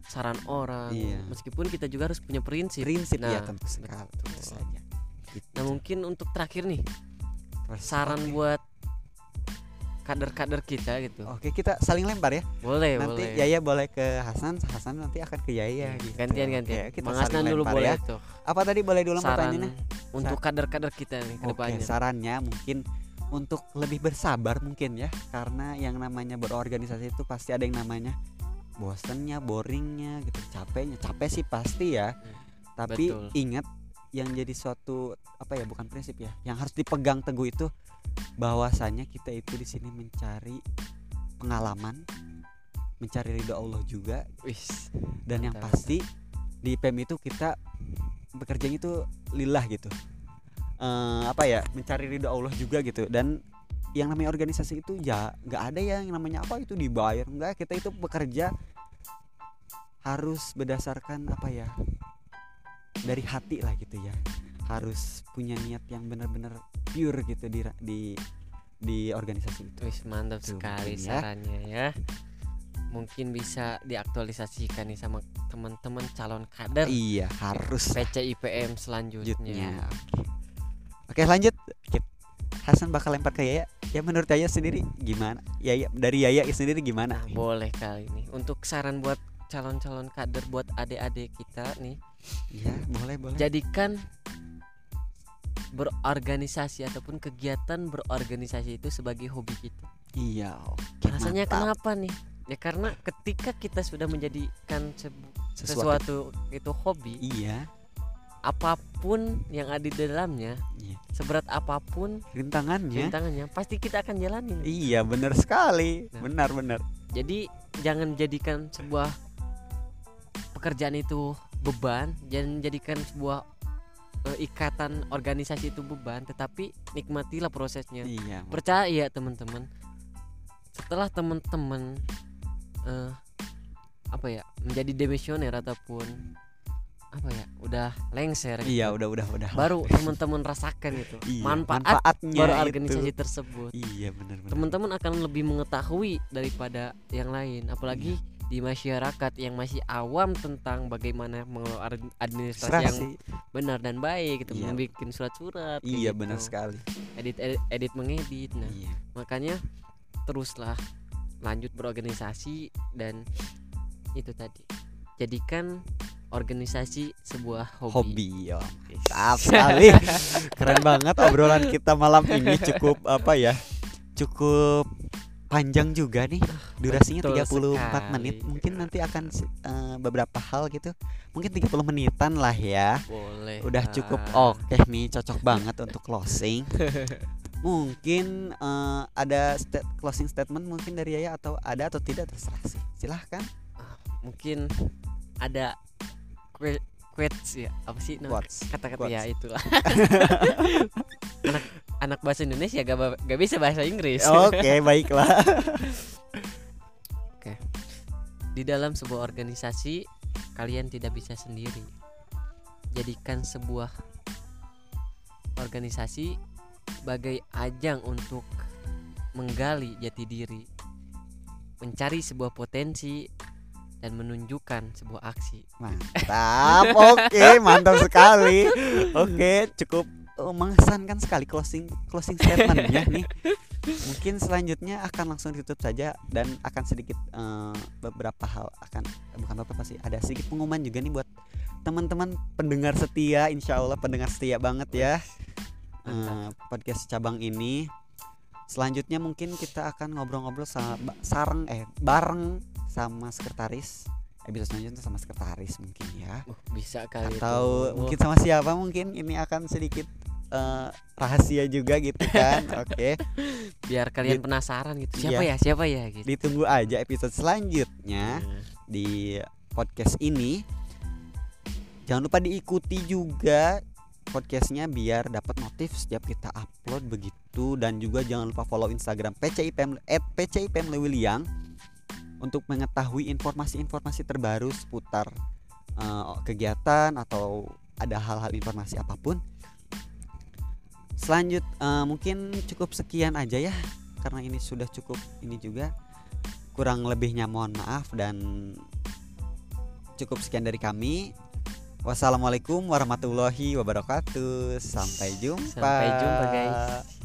saran orang. Iya. Meskipun kita juga harus punya prinsip. prinsip ya Nah, tentu sekali tentu saja Gitu. Nah, mungkin untuk terakhir nih, Terus, saran oke. buat kader-kader kita gitu. oke kita saling lempar ya Boleh, nanti boleh. Yaya boleh ke Hasan Hasan nanti akan ke Yaya gitu. gantian gantian. Kita Bang Asnan dulu boleh ya tuh. apa tadi boleh dulu Saran pertanyaannya untuk kader-kader kita nih ke Oke, depannya. sarannya mungkin untuk lebih bersabar mungkin ya, karena yang namanya berorganisasi itu pasti ada yang namanya bosennya, boringnya, gitu, capeknya, capek sih pasti ya. Tapi betul. ingat yang jadi suatu apa ya, bukan prinsip ya, yang harus dipegang teguh itu bahwasanya kita itu di sini mencari pengalaman, mencari ridho Allah juga, Wis. dan yang pasti di PM itu kita bekerjanya itu lillah gitu Eh, apa ya mencari ridho Allah juga gitu dan yang namanya organisasi itu ya nggak ada ya yang namanya apa itu dibayar enggak kita itu bekerja harus berdasarkan apa ya dari hati lah gitu ya harus punya niat yang benar-benar pure gitu di di di organisasi itu Wis mantap Tuh, sekali ya. sarannya ya. Mungkin bisa diaktualisasikan nih sama teman-teman calon kader iya harus PCIPM selanjutnya. selanjutnya oke lanjut. Hasan bakal lempar ke Yaya. Ya menurut Yaya sendiri gimana? Yaya dari Yaya sendiri gimana? Nah, boleh kali nih. Untuk saran buat calon-calon kader buat adik-adik kita nih. Iya boleh boleh. Jadikan berorganisasi ataupun kegiatan berorganisasi itu sebagai hobi kita. iya oke Rasanya mantap. kenapa nih? Ya karena ketika kita sudah menjadikan sesuatu, sesuatu itu hobi, iya apa pun yang ada di dalamnya, iya seberat apa pun rintangannya rintangannya, pasti kita akan jalani. iya benar sekali Nah. benar benar Jadi jangan jadikan sebuah pekerjaan itu beban, jangan jadikan sebuah eh, ikatan organisasi itu beban, tetapi nikmatilah prosesnya. iya Percaya teman-teman, setelah teman-teman eh, apa ya menjadi demisioner ataupun apa ya udah lengser, gitu, iya udah udah udah baru teman-teman rasakan itu *laughs* Iya, manfaat manfaatnya berorganisasi itu. tersebut. iya benar benar teman-teman akan lebih mengetahui daripada yang lain apalagi di masyarakat yang masih awam tentang bagaimana mengelola ad- administrasi yang Serasi. benar dan baik gitu Iya. membuat surat-surat iya gitu. benar sekali edit, edit edit mengedit nah iya makanya teruslah lanjut berorganisasi dan itu tadi jadikan organisasi sebuah hobi, hobi ya mantap *laughs* sekali. Keren banget obrolan kita malam ini. Cukup apa ya cukup panjang juga nih. Durasinya betul 34 menit sekali. mungkin nanti akan eh, beberapa hal gitu. Mungkin 30 menitan lah ya. Boleh. udah cukup ah. oke nih cocok banget untuk closing. *laughs* Mungkin eh, ada sta- closing statement mungkin dari Yaya atau ada atau tidak? Terserah sih. Silahkan. Mungkin ada que- quotes ya. Apa sih Quotes. kata-kata ya itulah. *laughs* Anak anak bahasa Indonesia gak, gak bisa bahasa Inggris. *laughs* Oke baiklah. Di dalam sebuah organisasi kalian tidak bisa sendiri. Jadikan sebuah organisasi sebagai ajang untuk menggali jati diri. Mencari sebuah potensi dan menunjukkan sebuah aksi. Mantap. *laughs* Oke mantap sekali. Oke cukup eh, mengesankan sekali closing closing statementnya nih. Mungkin selanjutnya akan langsung ditutup saja dan akan sedikit eh, beberapa hal akan bukan beberapa sih ada sedikit pengumuman juga nih buat teman-teman pendengar setia. Insya Allah pendengar setia banget ya eh, podcast cabang ini. Selanjutnya mungkin kita akan ngobrol-ngobrol sareng eh bareng sama sekretaris. Episode selanjutnya sama sekretaris mungkin ya. Uh, bisa kali atau itu. mungkin sama siapa mungkin? Ini akan sedikit eh, rahasia juga gitu kan. *laughs* Oke. Biar kalian Dit- penasaran gitu. Siapa Iya. ya? Siapa ya? Gitu. Ditunggu aja episode selanjutnya Nah, di podcast ini. Jangan lupa diikuti juga podcastnya biar dapat notif setiap kita upload begitu. Dan juga jangan lupa follow Instagram PCIPM at PCIPM untuk mengetahui informasi-informasi terbaru seputar eh, kegiatan atau ada hal-hal informasi apa pun. Selanjut eh, mungkin cukup sekian aja ya karena ini sudah cukup ini juga kurang lebihnya mohon maaf dan cukup sekian dari kami. Wassalamualaikum warahmatullahi wabarakatuh. Sampai jumpa. sampai jumpa guys